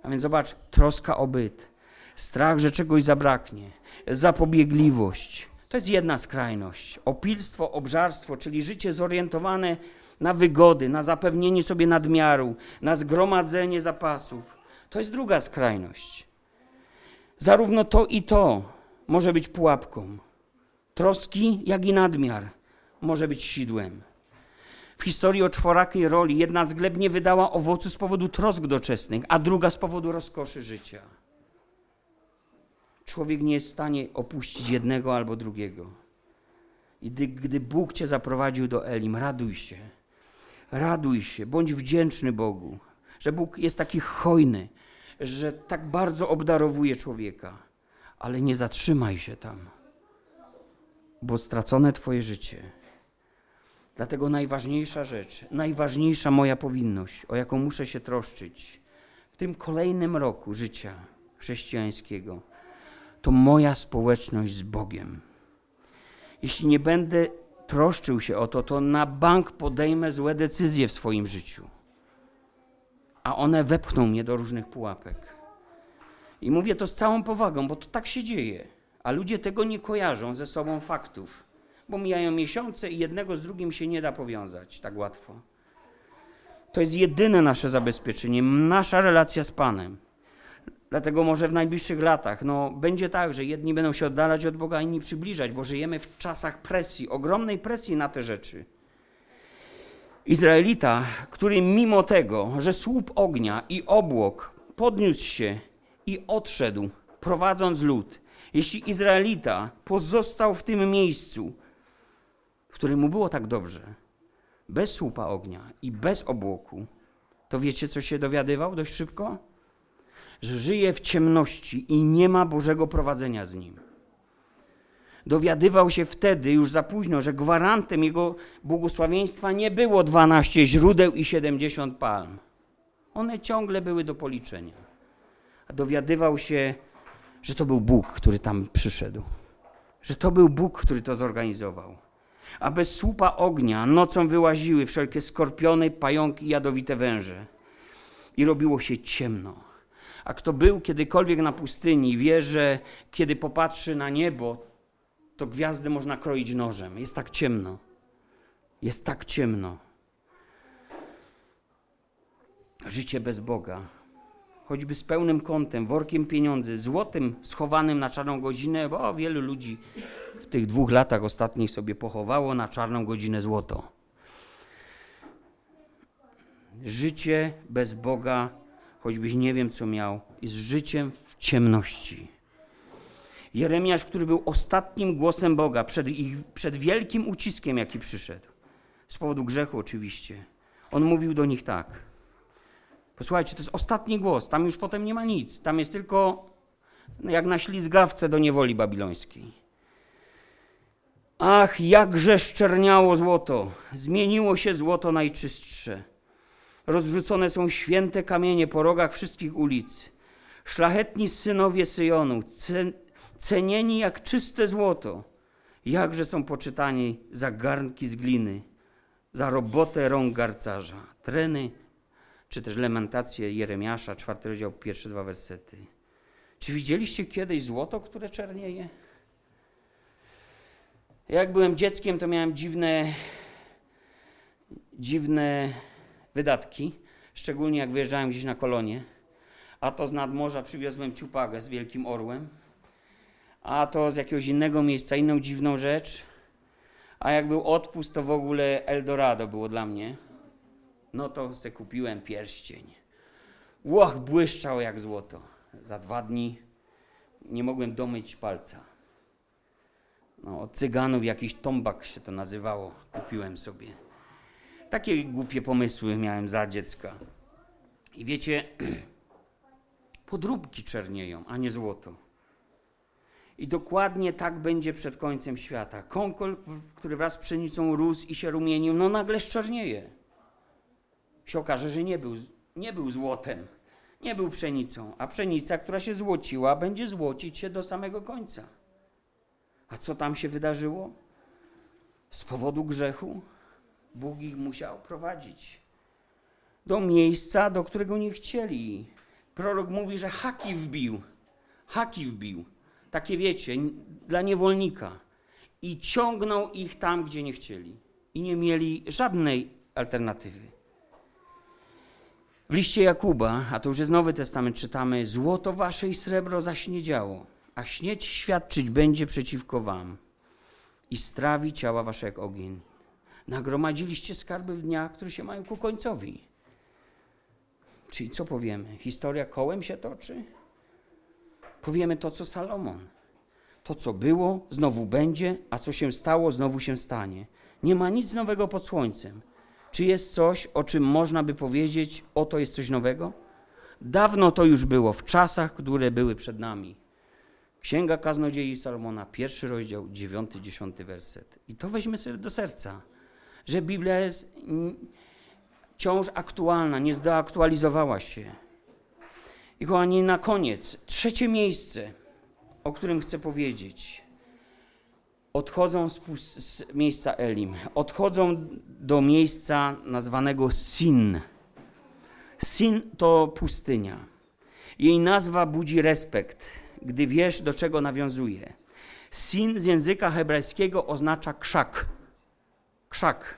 S1: A więc zobacz, troska o byt, strach, że czegoś zabraknie, zapobiegliwość. To jest jedna skrajność. Opilstwo, obżarstwo, czyli życie zorientowane na wygody, na zapewnienie sobie nadmiaru, na zgromadzenie zapasów. To jest druga skrajność. Zarówno to i to może być pułapką. Troski, jak i nadmiar może być sidłem. W historii o czworakiej roli jedna z gleb nie wydała owocu z powodu trosk doczesnych, a druga z powodu rozkoszy życia. Człowiek nie jest w stanie opuścić jednego albo drugiego. I gdy, gdy Bóg cię zaprowadził do Elim, raduj się. Raduj się, bądź wdzięczny Bogu, że Bóg jest taki hojny, że tak bardzo obdarowuje człowieka. Ale nie zatrzymaj się tam, bo stracone Twoje życie. Dlatego najważniejsza rzecz, najważniejsza moja powinność, o jaką muszę się troszczyć w tym kolejnym roku życia chrześcijańskiego, to moja społeczność z Bogiem. Jeśli nie będę troszczył się o to, to na bank podejmę złe decyzje w swoim życiu, a one wepchną mnie do różnych pułapek. I mówię to z całą powagą, bo to tak się dzieje, a ludzie tego nie kojarzą ze sobą faktów, bo mijają miesiące i jednego z drugim się nie da powiązać tak łatwo. To jest jedyne nasze zabezpieczenie, nasza relacja z Panem. Dlatego może w najbliższych latach no, będzie tak, że jedni będą się oddalać od Boga, inni przybliżać, bo żyjemy w czasach presji, ogromnej presji na te rzeczy. Izraelita, który mimo tego, że słup ognia i obłok podniósł się i odszedł, prowadząc lud, jeśli Izraelita pozostał w tym miejscu, w którym mu było tak dobrze, bez słupa ognia i bez obłoku, to wiecie, co się dowiadywał dość szybko? Że żyje w ciemności i nie ma Bożego prowadzenia z nim. Dowiadywał się wtedy, już za późno, że gwarantem jego błogosławieństwa nie było 12 źródeł i 70 palm. One ciągle były do policzenia. A dowiadywał się, że to był Bóg, który tam przyszedł. Że to był Bóg, który to zorganizował. A bez słupa ognia nocą wyłaziły wszelkie skorpiony, pająki i jadowite węże. I robiło się ciemno. A kto był kiedykolwiek na pustyni, wie, że kiedy popatrzy na niebo, to gwiazdy można kroić nożem. Jest tak ciemno. Jest tak ciemno. Życie bez Boga, choćby z pełnym kątem, workiem pieniędzy, złotym schowanym na czarną godzinę, bo wielu ludzi tych dwóch latach ostatnich sobie pochowało na czarną godzinę złoto. Życie bez Boga, choćbyś nie wiem co miał, jest życiem w ciemności. Jeremiasz, który był ostatnim głosem Boga przed, ich, przed wielkim uciskiem, jaki przyszedł, z powodu grzechu oczywiście, on mówił do nich tak. Posłuchajcie, to jest ostatni głos, tam już potem nie ma nic, tam jest tylko jak na ślizgawce do niewoli babilońskiej. Ach, jakże szczerniało złoto, zmieniło się złoto najczystsze. Rozrzucone są święte kamienie po rogach wszystkich ulic. Szlachetni synowie Syjonu, cenieni jak czyste złoto. Jakże są poczytani za garnki z gliny, za robotę rąk garcarza. Treny, czy też lamentacje Jeremiasza, czwarty rozdział, pierwsze dwa wersety. Czy widzieliście kiedyś złoto, które czernieje? Jak byłem dzieckiem, to miałem dziwne, dziwne wydatki, szczególnie jak wyjeżdżałem gdzieś na kolonie. A to z nadmorza przywiozłem ciupagę z wielkim orłem, a to z jakiegoś innego miejsca, inną dziwną rzecz. A jak był odpust, to w ogóle Eldorado było dla mnie. No to se kupiłem pierścień. Łoch, błyszczał jak złoto. Za dwa dni nie mogłem domyć palca. No, od cyganów jakiś tombak się to nazywało. Kupiłem sobie. Takie głupie pomysły miałem za dziecka. I wiecie, (clears throat) podróbki czernieją, a nie złoto. I dokładnie tak będzie przed końcem świata. Kąkol, który wraz z pszenicą rósł i się rumienił, no nagle szczernieje. Się okaże, że nie był, nie był złotem, nie był pszenicą, a pszenica, która się złociła, będzie złocić się do samego końca. A co tam się wydarzyło? Z powodu grzechu Bóg ich musiał prowadzić do miejsca, do którego nie chcieli. Prorok mówi, że haki wbił. Haki wbił. Takie wiecie, dla niewolnika. I ciągnął ich tam, gdzie nie chcieli. I nie mieli żadnej alternatywy. W liście Jakuba, a to już jest Nowy Testament, czytamy: Złoto wasze i srebro zaśniedziało a śnieć świadczyć będzie przeciwko wam i strawi ciała wasze jak ogień. Nagromadziliście skarby w dniach, które się mają ku końcowi. Czyli co powiemy? Historia kołem się toczy? Powiemy to, co Salomon. To, co było, znowu będzie, a co się stało, znowu się stanie. Nie ma nic nowego pod słońcem. Czy jest coś, o czym można by powiedzieć, oto jest coś nowego? Dawno to już było, w czasach, które były przed nami. Księga Kaznodziei Salomona, pierwszy rozdział, dziewiąty, dziesiąty werset. I to weźmy sobie do serca, że Biblia jest wciąż aktualna, nie zdeaktualizowała się. I kochani, na koniec, trzecie miejsce, o którym chcę powiedzieć. Odchodzą z, z miejsca Elim, odchodzą do miejsca nazwanego Sin. Sin to pustynia. Jej nazwa budzi respekt gdy wiesz, do czego nawiązuje. Sin z języka hebrajskiego oznacza krzak. Krzak.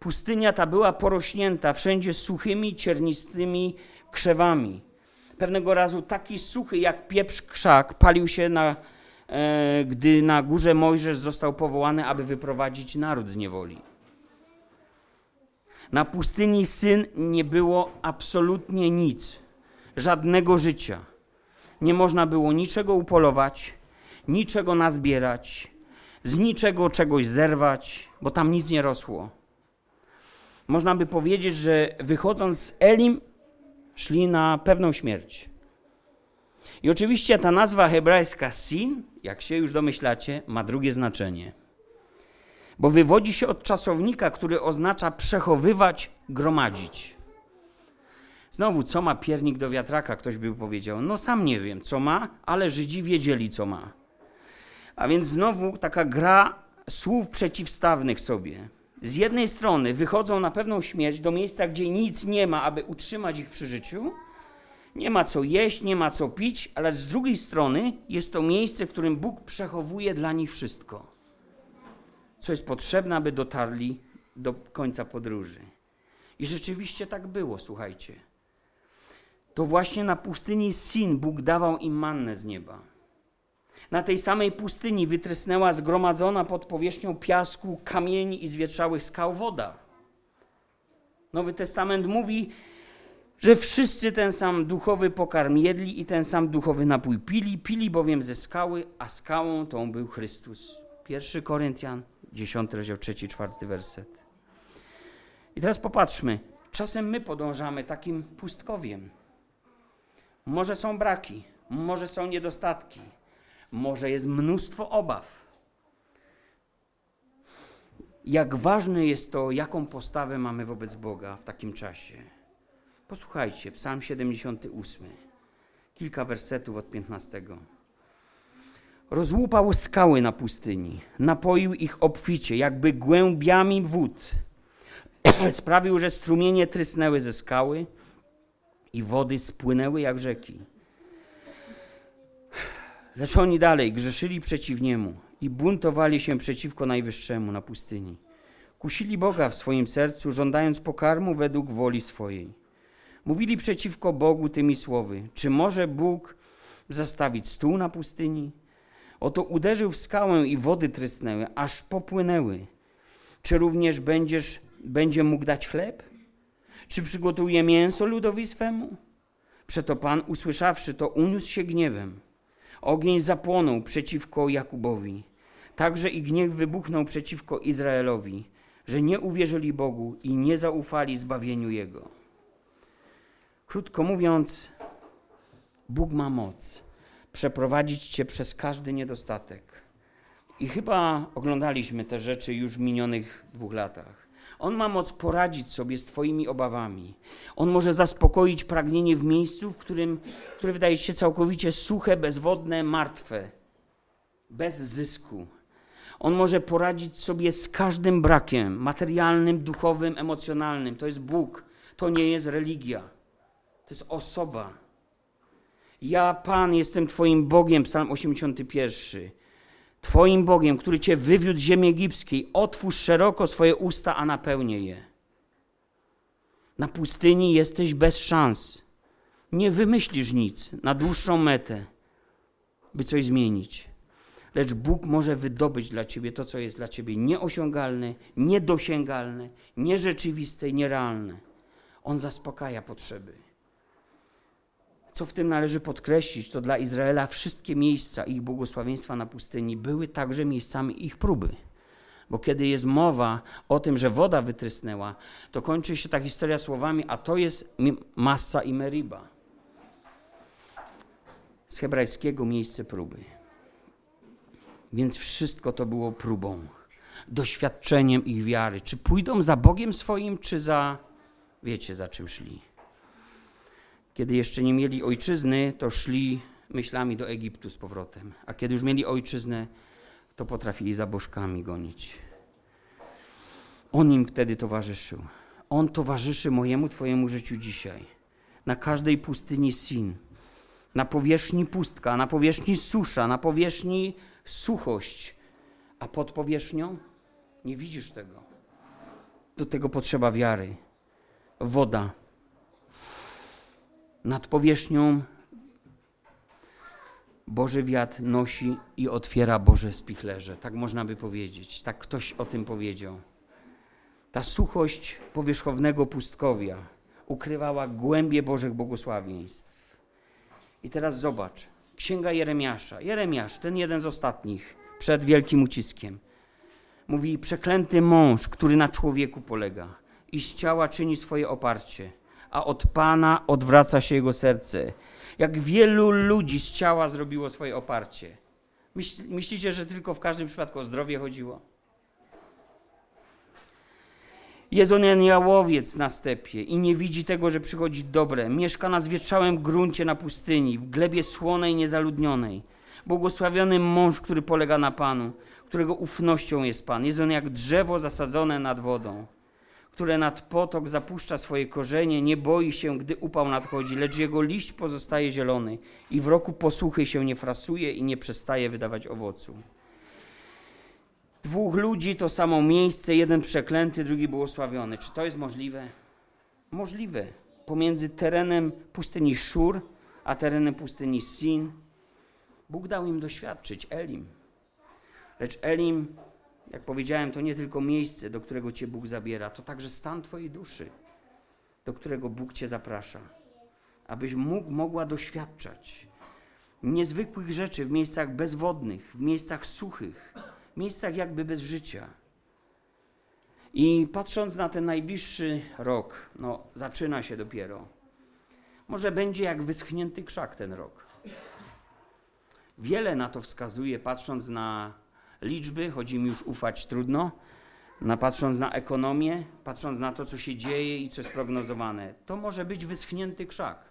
S1: Pustynia ta była porośnięta wszędzie suchymi, ciernistymi krzewami. Pewnego razu taki suchy jak pieprz krzak palił się, na, e, gdy na górze Mojżesz został powołany, aby wyprowadzić naród z niewoli. Na pustyni syn nie było absolutnie nic, żadnego życia. Nie można było niczego upolować, niczego nazbierać, z niczego czegoś zerwać, bo tam nic nie rosło. Można by powiedzieć, że wychodząc z Elim, szli na pewną śmierć. I oczywiście ta nazwa hebrajska sin, jak się już domyślacie, ma drugie znaczenie. Bo wywodzi się od czasownika, który oznacza przechowywać, gromadzić. Znowu, co ma piernik do wiatraka, ktoś by powiedział. No sam nie wiem, co ma, ale Żydzi wiedzieli, co ma. A więc znowu taka gra słów przeciwstawnych sobie. Z jednej strony wychodzą na pewną śmierć do miejsca, gdzie nic nie ma, aby utrzymać ich przy życiu. Nie ma co jeść, nie ma co pić, ale z drugiej strony jest to miejsce, w którym Bóg przechowuje dla nich wszystko, co jest potrzebne, aby dotarli do końca podróży. I rzeczywiście tak było, słuchajcie. To właśnie na pustyni Sin Bóg dawał im mannę z nieba. Na tej samej pustyni wytrysnęła zgromadzona pod powierzchnią piasku, kamieni i zwietrzałych skał woda. Nowy Testament mówi, że wszyscy ten sam duchowy pokarm jedli i ten sam duchowy napój pili, pili bowiem ze skały, a skałą tą był Chrystus. 1 Koryntian, 10 rozdział 3, 4 werset. I teraz popatrzmy, czasem my podążamy takim pustkowiem. Może są braki, może są niedostatki, może jest mnóstwo obaw. Jak ważne jest to, jaką postawę mamy wobec Boga w takim czasie. Posłuchajcie, Psalm 78, kilka wersetów od 15. Rozłupał skały na pustyni, napoił ich obficie, jakby głębiami wód. (clears throat) Sprawił, że strumienie trysnęły ze skały i wody spłynęły jak rzeki. Lecz oni dalej grzeszyli przeciw niemu i buntowali się przeciwko Najwyższemu na pustyni. Kusili Boga w swoim sercu, żądając pokarmu według woli swojej. Mówili przeciwko Bogu tymi słowy: Czy może Bóg zastawić stół na pustyni? Oto uderzył w skałę i wody trysnęły, aż popłynęły. Czy również będziesz, będzie mógł dać chleb? Czy przygotuje mięso ludowi swemu? Przeto Pan, usłyszawszy to, uniósł się gniewem Ogień zapłonął przeciwko Jakubowi. Także i gniew wybuchnął przeciwko Izraelowi, że nie uwierzyli Bogu i nie zaufali zbawieniu Jego. Krótko mówiąc, Bóg ma moc przeprowadzić cię przez każdy niedostatek. I chyba oglądaliśmy te rzeczy już w minionych dwóch latach. On ma moc poradzić sobie z Twoimi obawami. On może zaspokoić pragnienie w miejscu, w którym, które wydaje się całkowicie suche, bezwodne, martwe, bez zysku. On może poradzić sobie z każdym brakiem materialnym, duchowym, emocjonalnym. To jest Bóg, to nie jest religia, to jest osoba. Ja, Pan, jestem Twoim Bogiem, Psalm 81. Twoim Bogiem, który Cię wywiódł z ziemi egipskiej. Otwórz szeroko swoje usta, a napełnię je. Na pustyni jesteś bez szans. Nie wymyślisz nic na dłuższą metę, by coś zmienić. Lecz Bóg może wydobyć dla Ciebie to, co jest dla Ciebie nieosiągalne, niedosięgalne, nierzeczywiste i nierealne. On zaspokaja potrzeby. Co w tym należy podkreślić, to dla Izraela wszystkie miejsca ich błogosławieństwa na pustyni były także miejscami ich próby. Bo kiedy jest mowa o tym, że woda wytrysnęła, to kończy się ta historia słowami, a to jest Massa i Meriba. Z hebrajskiego miejsce próby. Więc wszystko to było próbą, doświadczeniem ich wiary. Czy pójdą za Bogiem swoim, czy za, wiecie, za czym szli. Kiedy jeszcze nie mieli ojczyzny, to szli myślami do Egiptu z powrotem, a kiedy już mieli ojczyznę, to potrafili za bożkami gonić. On im wtedy towarzyszył. On towarzyszy mojemu, Twojemu życiu dzisiaj. Na każdej pustyni Sin, na powierzchni pustka, na powierzchni susza, na powierzchni suchość, a pod powierzchnią nie widzisz tego. Do tego potrzeba wiary. Woda Nad powierzchnią Boży wiatr nosi i otwiera Boże spichlerze. Tak można by powiedzieć. Tak ktoś o tym powiedział. Ta suchość powierzchownego pustkowia ukrywała głębie Bożych błogosławieństw. I teraz zobacz, Księga Jeremiasza. Jeremiasz, ten jeden z ostatnich, przed wielkim uciskiem. Mówi, przeklęty mąż, który na człowieku polega i z ciała czyni swoje oparcie, a od Pana odwraca się jego serce. Jak wielu ludzi z ciała zrobiło swoje oparcie. Myślicie, że tylko w każdym przypadku o zdrowie chodziło? Jest on jałowiec na stepie i nie widzi tego, że przychodzi dobre. Mieszka na zwietrzałym gruncie na pustyni, w glebie słonej, niezaludnionej. Błogosławiony mąż, który polega na Panu, którego ufnością jest Pan. Jest on jak drzewo zasadzone nad wodą, które nad potok zapuszcza swoje korzenie, nie boi się, gdy upał nadchodzi, lecz jego liść pozostaje zielony i w roku posłuchy się nie frasuje i nie przestaje wydawać owocu. Dwóch ludzi to samo miejsce, jeden przeklęty, drugi błogosławiony. Czy to jest możliwe? Możliwe. Pomiędzy terenem pustyni Szur, a terenem pustyni Sin. Bóg dał im doświadczyć, Elim. Lecz Elim, jak powiedziałem, to nie tylko miejsce, do którego Cię Bóg zabiera, to także stan Twojej duszy, do którego Bóg Cię zaprasza, abyś mógł, mogła doświadczać niezwykłych rzeczy w miejscach bezwodnych, w miejscach suchych, miejscach jakby bez życia. I patrząc na ten najbliższy rok, no zaczyna się dopiero. Może będzie jak wyschnięty krzak ten rok. Wiele na to wskazuje, patrząc na liczby, chodzi mi już ufać trudno, na, patrząc na ekonomię, patrząc na to, co się dzieje i co jest prognozowane. To może być wyschnięty krzak.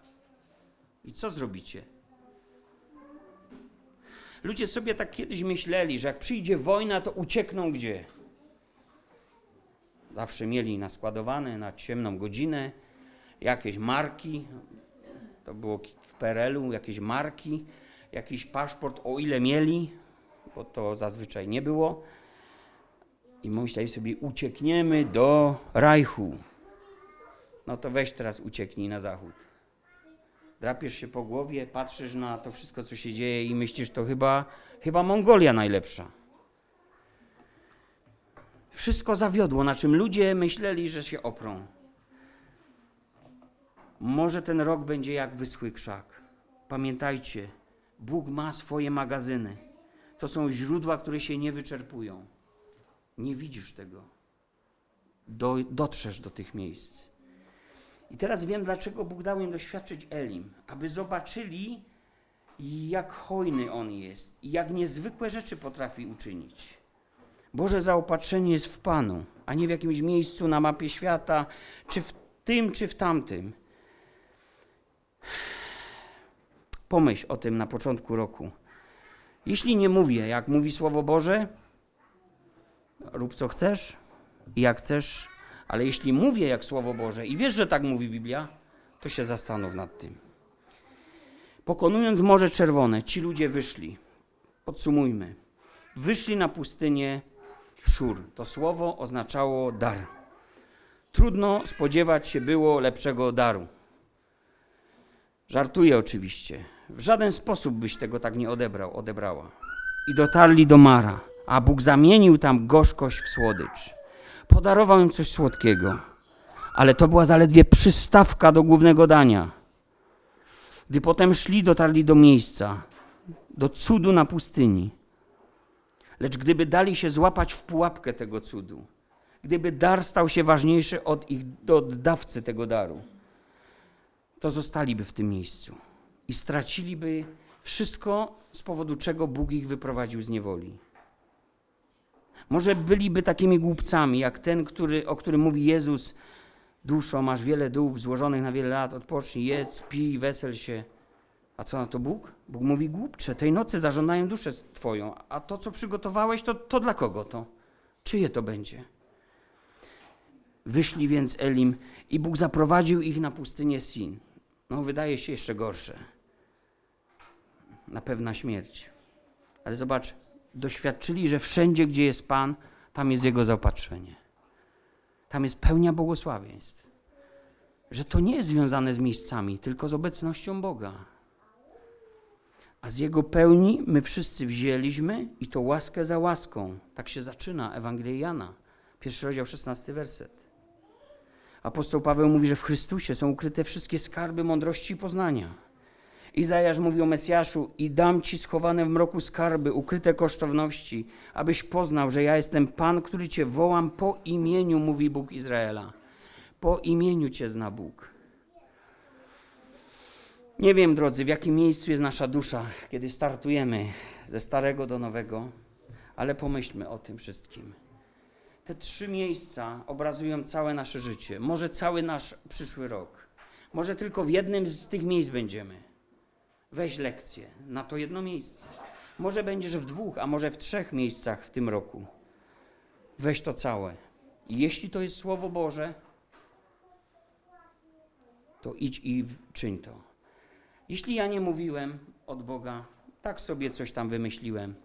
S1: I co zrobicie? Ludzie sobie tak kiedyś myśleli, że jak przyjdzie wojna, to uciekną gdzie? Zawsze mieli naskładowane na ciemną godzinę jakieś marki, to było w PRL-u, jakieś marki, jakiś paszport, o ile mieli, bo to zazwyczaj nie było. I myśleli sobie, uciekniemy do Rajchu. No to weź teraz ucieknij na zachód drapiesz się po głowie, patrzysz na to wszystko, co się dzieje i myślisz, to chyba, chyba Mongolia najlepsza. Wszystko zawiodło, na czym ludzie myśleli, że się oprą. Może ten rok będzie jak wyschły krzak. Pamiętajcie, Bóg ma swoje magazyny. To są źródła, które się nie wyczerpują. Nie widzisz tego. Do, dotrzesz do tych miejsc. I teraz wiem, dlaczego Bóg dał im doświadczyć Elim, aby zobaczyli, jak hojny On jest i jak niezwykłe rzeczy potrafi uczynić. Boże zaopatrzenie jest w Panu, a nie w jakimś miejscu na mapie świata, czy w tym, czy w tamtym. Pomyśl o tym na początku roku. Jeśli nie mówię, jak mówi Słowo Boże, rób co chcesz i jak chcesz, ale jeśli mówię jak Słowo Boże i wiesz, że tak mówi Biblia, to się zastanów nad tym. Pokonując Morze Czerwone, ci ludzie wyszli. Podsumujmy. Wyszli na pustynię Szur. To słowo oznaczało dar. Trudno spodziewać się było lepszego daru. Żartuję oczywiście. W żaden sposób byś tego tak nie odebrał, odebrała. I dotarli do Mara, a Bóg zamienił tam gorzkość w słodycz podarował im coś słodkiego. Ale to była zaledwie przystawka do głównego dania. Gdy potem szli, dotarli do miejsca, do cudu na pustyni. Lecz gdyby dali się złapać w pułapkę tego cudu, gdyby dar stał się ważniejszy od ich od dawcy tego daru, to zostaliby w tym miejscu i straciliby wszystko, z powodu czego Bóg ich wyprowadził z niewoli. Może byliby takimi głupcami, jak ten, który, o którym mówi Jezus, duszo, masz wiele dół złożonych na wiele lat, odpocznij, jedz, pij, wesel się. A co na to Bóg? Bóg mówi, głupcze, tej nocy zażądają duszę twoją, a to, co przygotowałeś, to, to dla kogo to? Czyje to będzie? Wyszli więc Elim i Bóg zaprowadził ich na pustynię Sin. No, wydaje się jeszcze gorsze. Na pewna śmierć. Ale zobacz, doświadczyli, że wszędzie, gdzie jest Pan, tam jest Jego zaopatrzenie. Tam jest pełnia błogosławieństw. że to nie jest związane z miejscami, tylko z obecnością Boga. A z Jego pełni my wszyscy wzięliśmy i to łaskę za łaską. Tak się zaczyna Ewangelia Jana, pierwszy rozdział, szesnasty werset. Apostoł Paweł mówi, że w Chrystusie są ukryte wszystkie skarby mądrości i poznania. Izajasz mówi o Mesjaszu i dam ci schowane w mroku skarby, ukryte kosztowności, abyś poznał, że ja jestem Pan, który cię wołam po imieniu, mówi Bóg Izraela. Po imieniu cię zna Bóg. Nie wiem, drodzy, w jakim miejscu jest nasza dusza, kiedy startujemy ze starego do nowego, ale pomyślmy o tym wszystkim. Te trzy miejsca obrazują całe nasze życie, może cały nasz przyszły rok. Może tylko w jednym z tych miejsc będziemy. Weź lekcję na to jedno miejsce. Może będziesz w dwóch, a może w trzech miejscach w tym roku. Weź to całe. I jeśli to jest Słowo Boże, to idź i czyń to. Jeśli ja nie mówiłem od Boga, tak sobie coś tam wymyśliłem,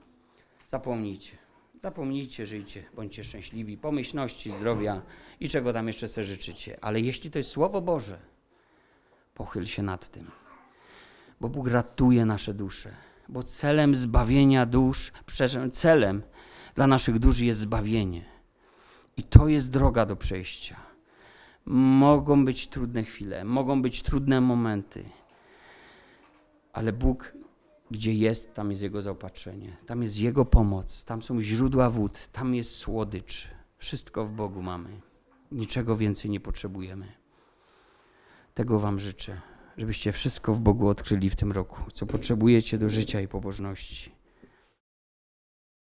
S1: zapomnijcie. Zapomnijcie, żyjcie, bądźcie szczęśliwi, pomyślności, zdrowia i czego tam jeszcze sobie życzycie. Ale jeśli to jest Słowo Boże, pochyl się nad tym bo Bóg ratuje nasze dusze. Bo celem zbawienia dusz, przepraszam, celem dla naszych dusz jest zbawienie. I to jest droga do przejścia. Mogą być trudne chwile, mogą być trudne momenty, ale Bóg, gdzie jest, tam jest Jego zaopatrzenie, tam jest Jego pomoc, tam są źródła wód, tam jest słodycz. Wszystko w Bogu mamy. Niczego więcej nie potrzebujemy. Tego Wam życzę żebyście wszystko w Bogu odkryli w tym roku, co potrzebujecie do życia i pobożności.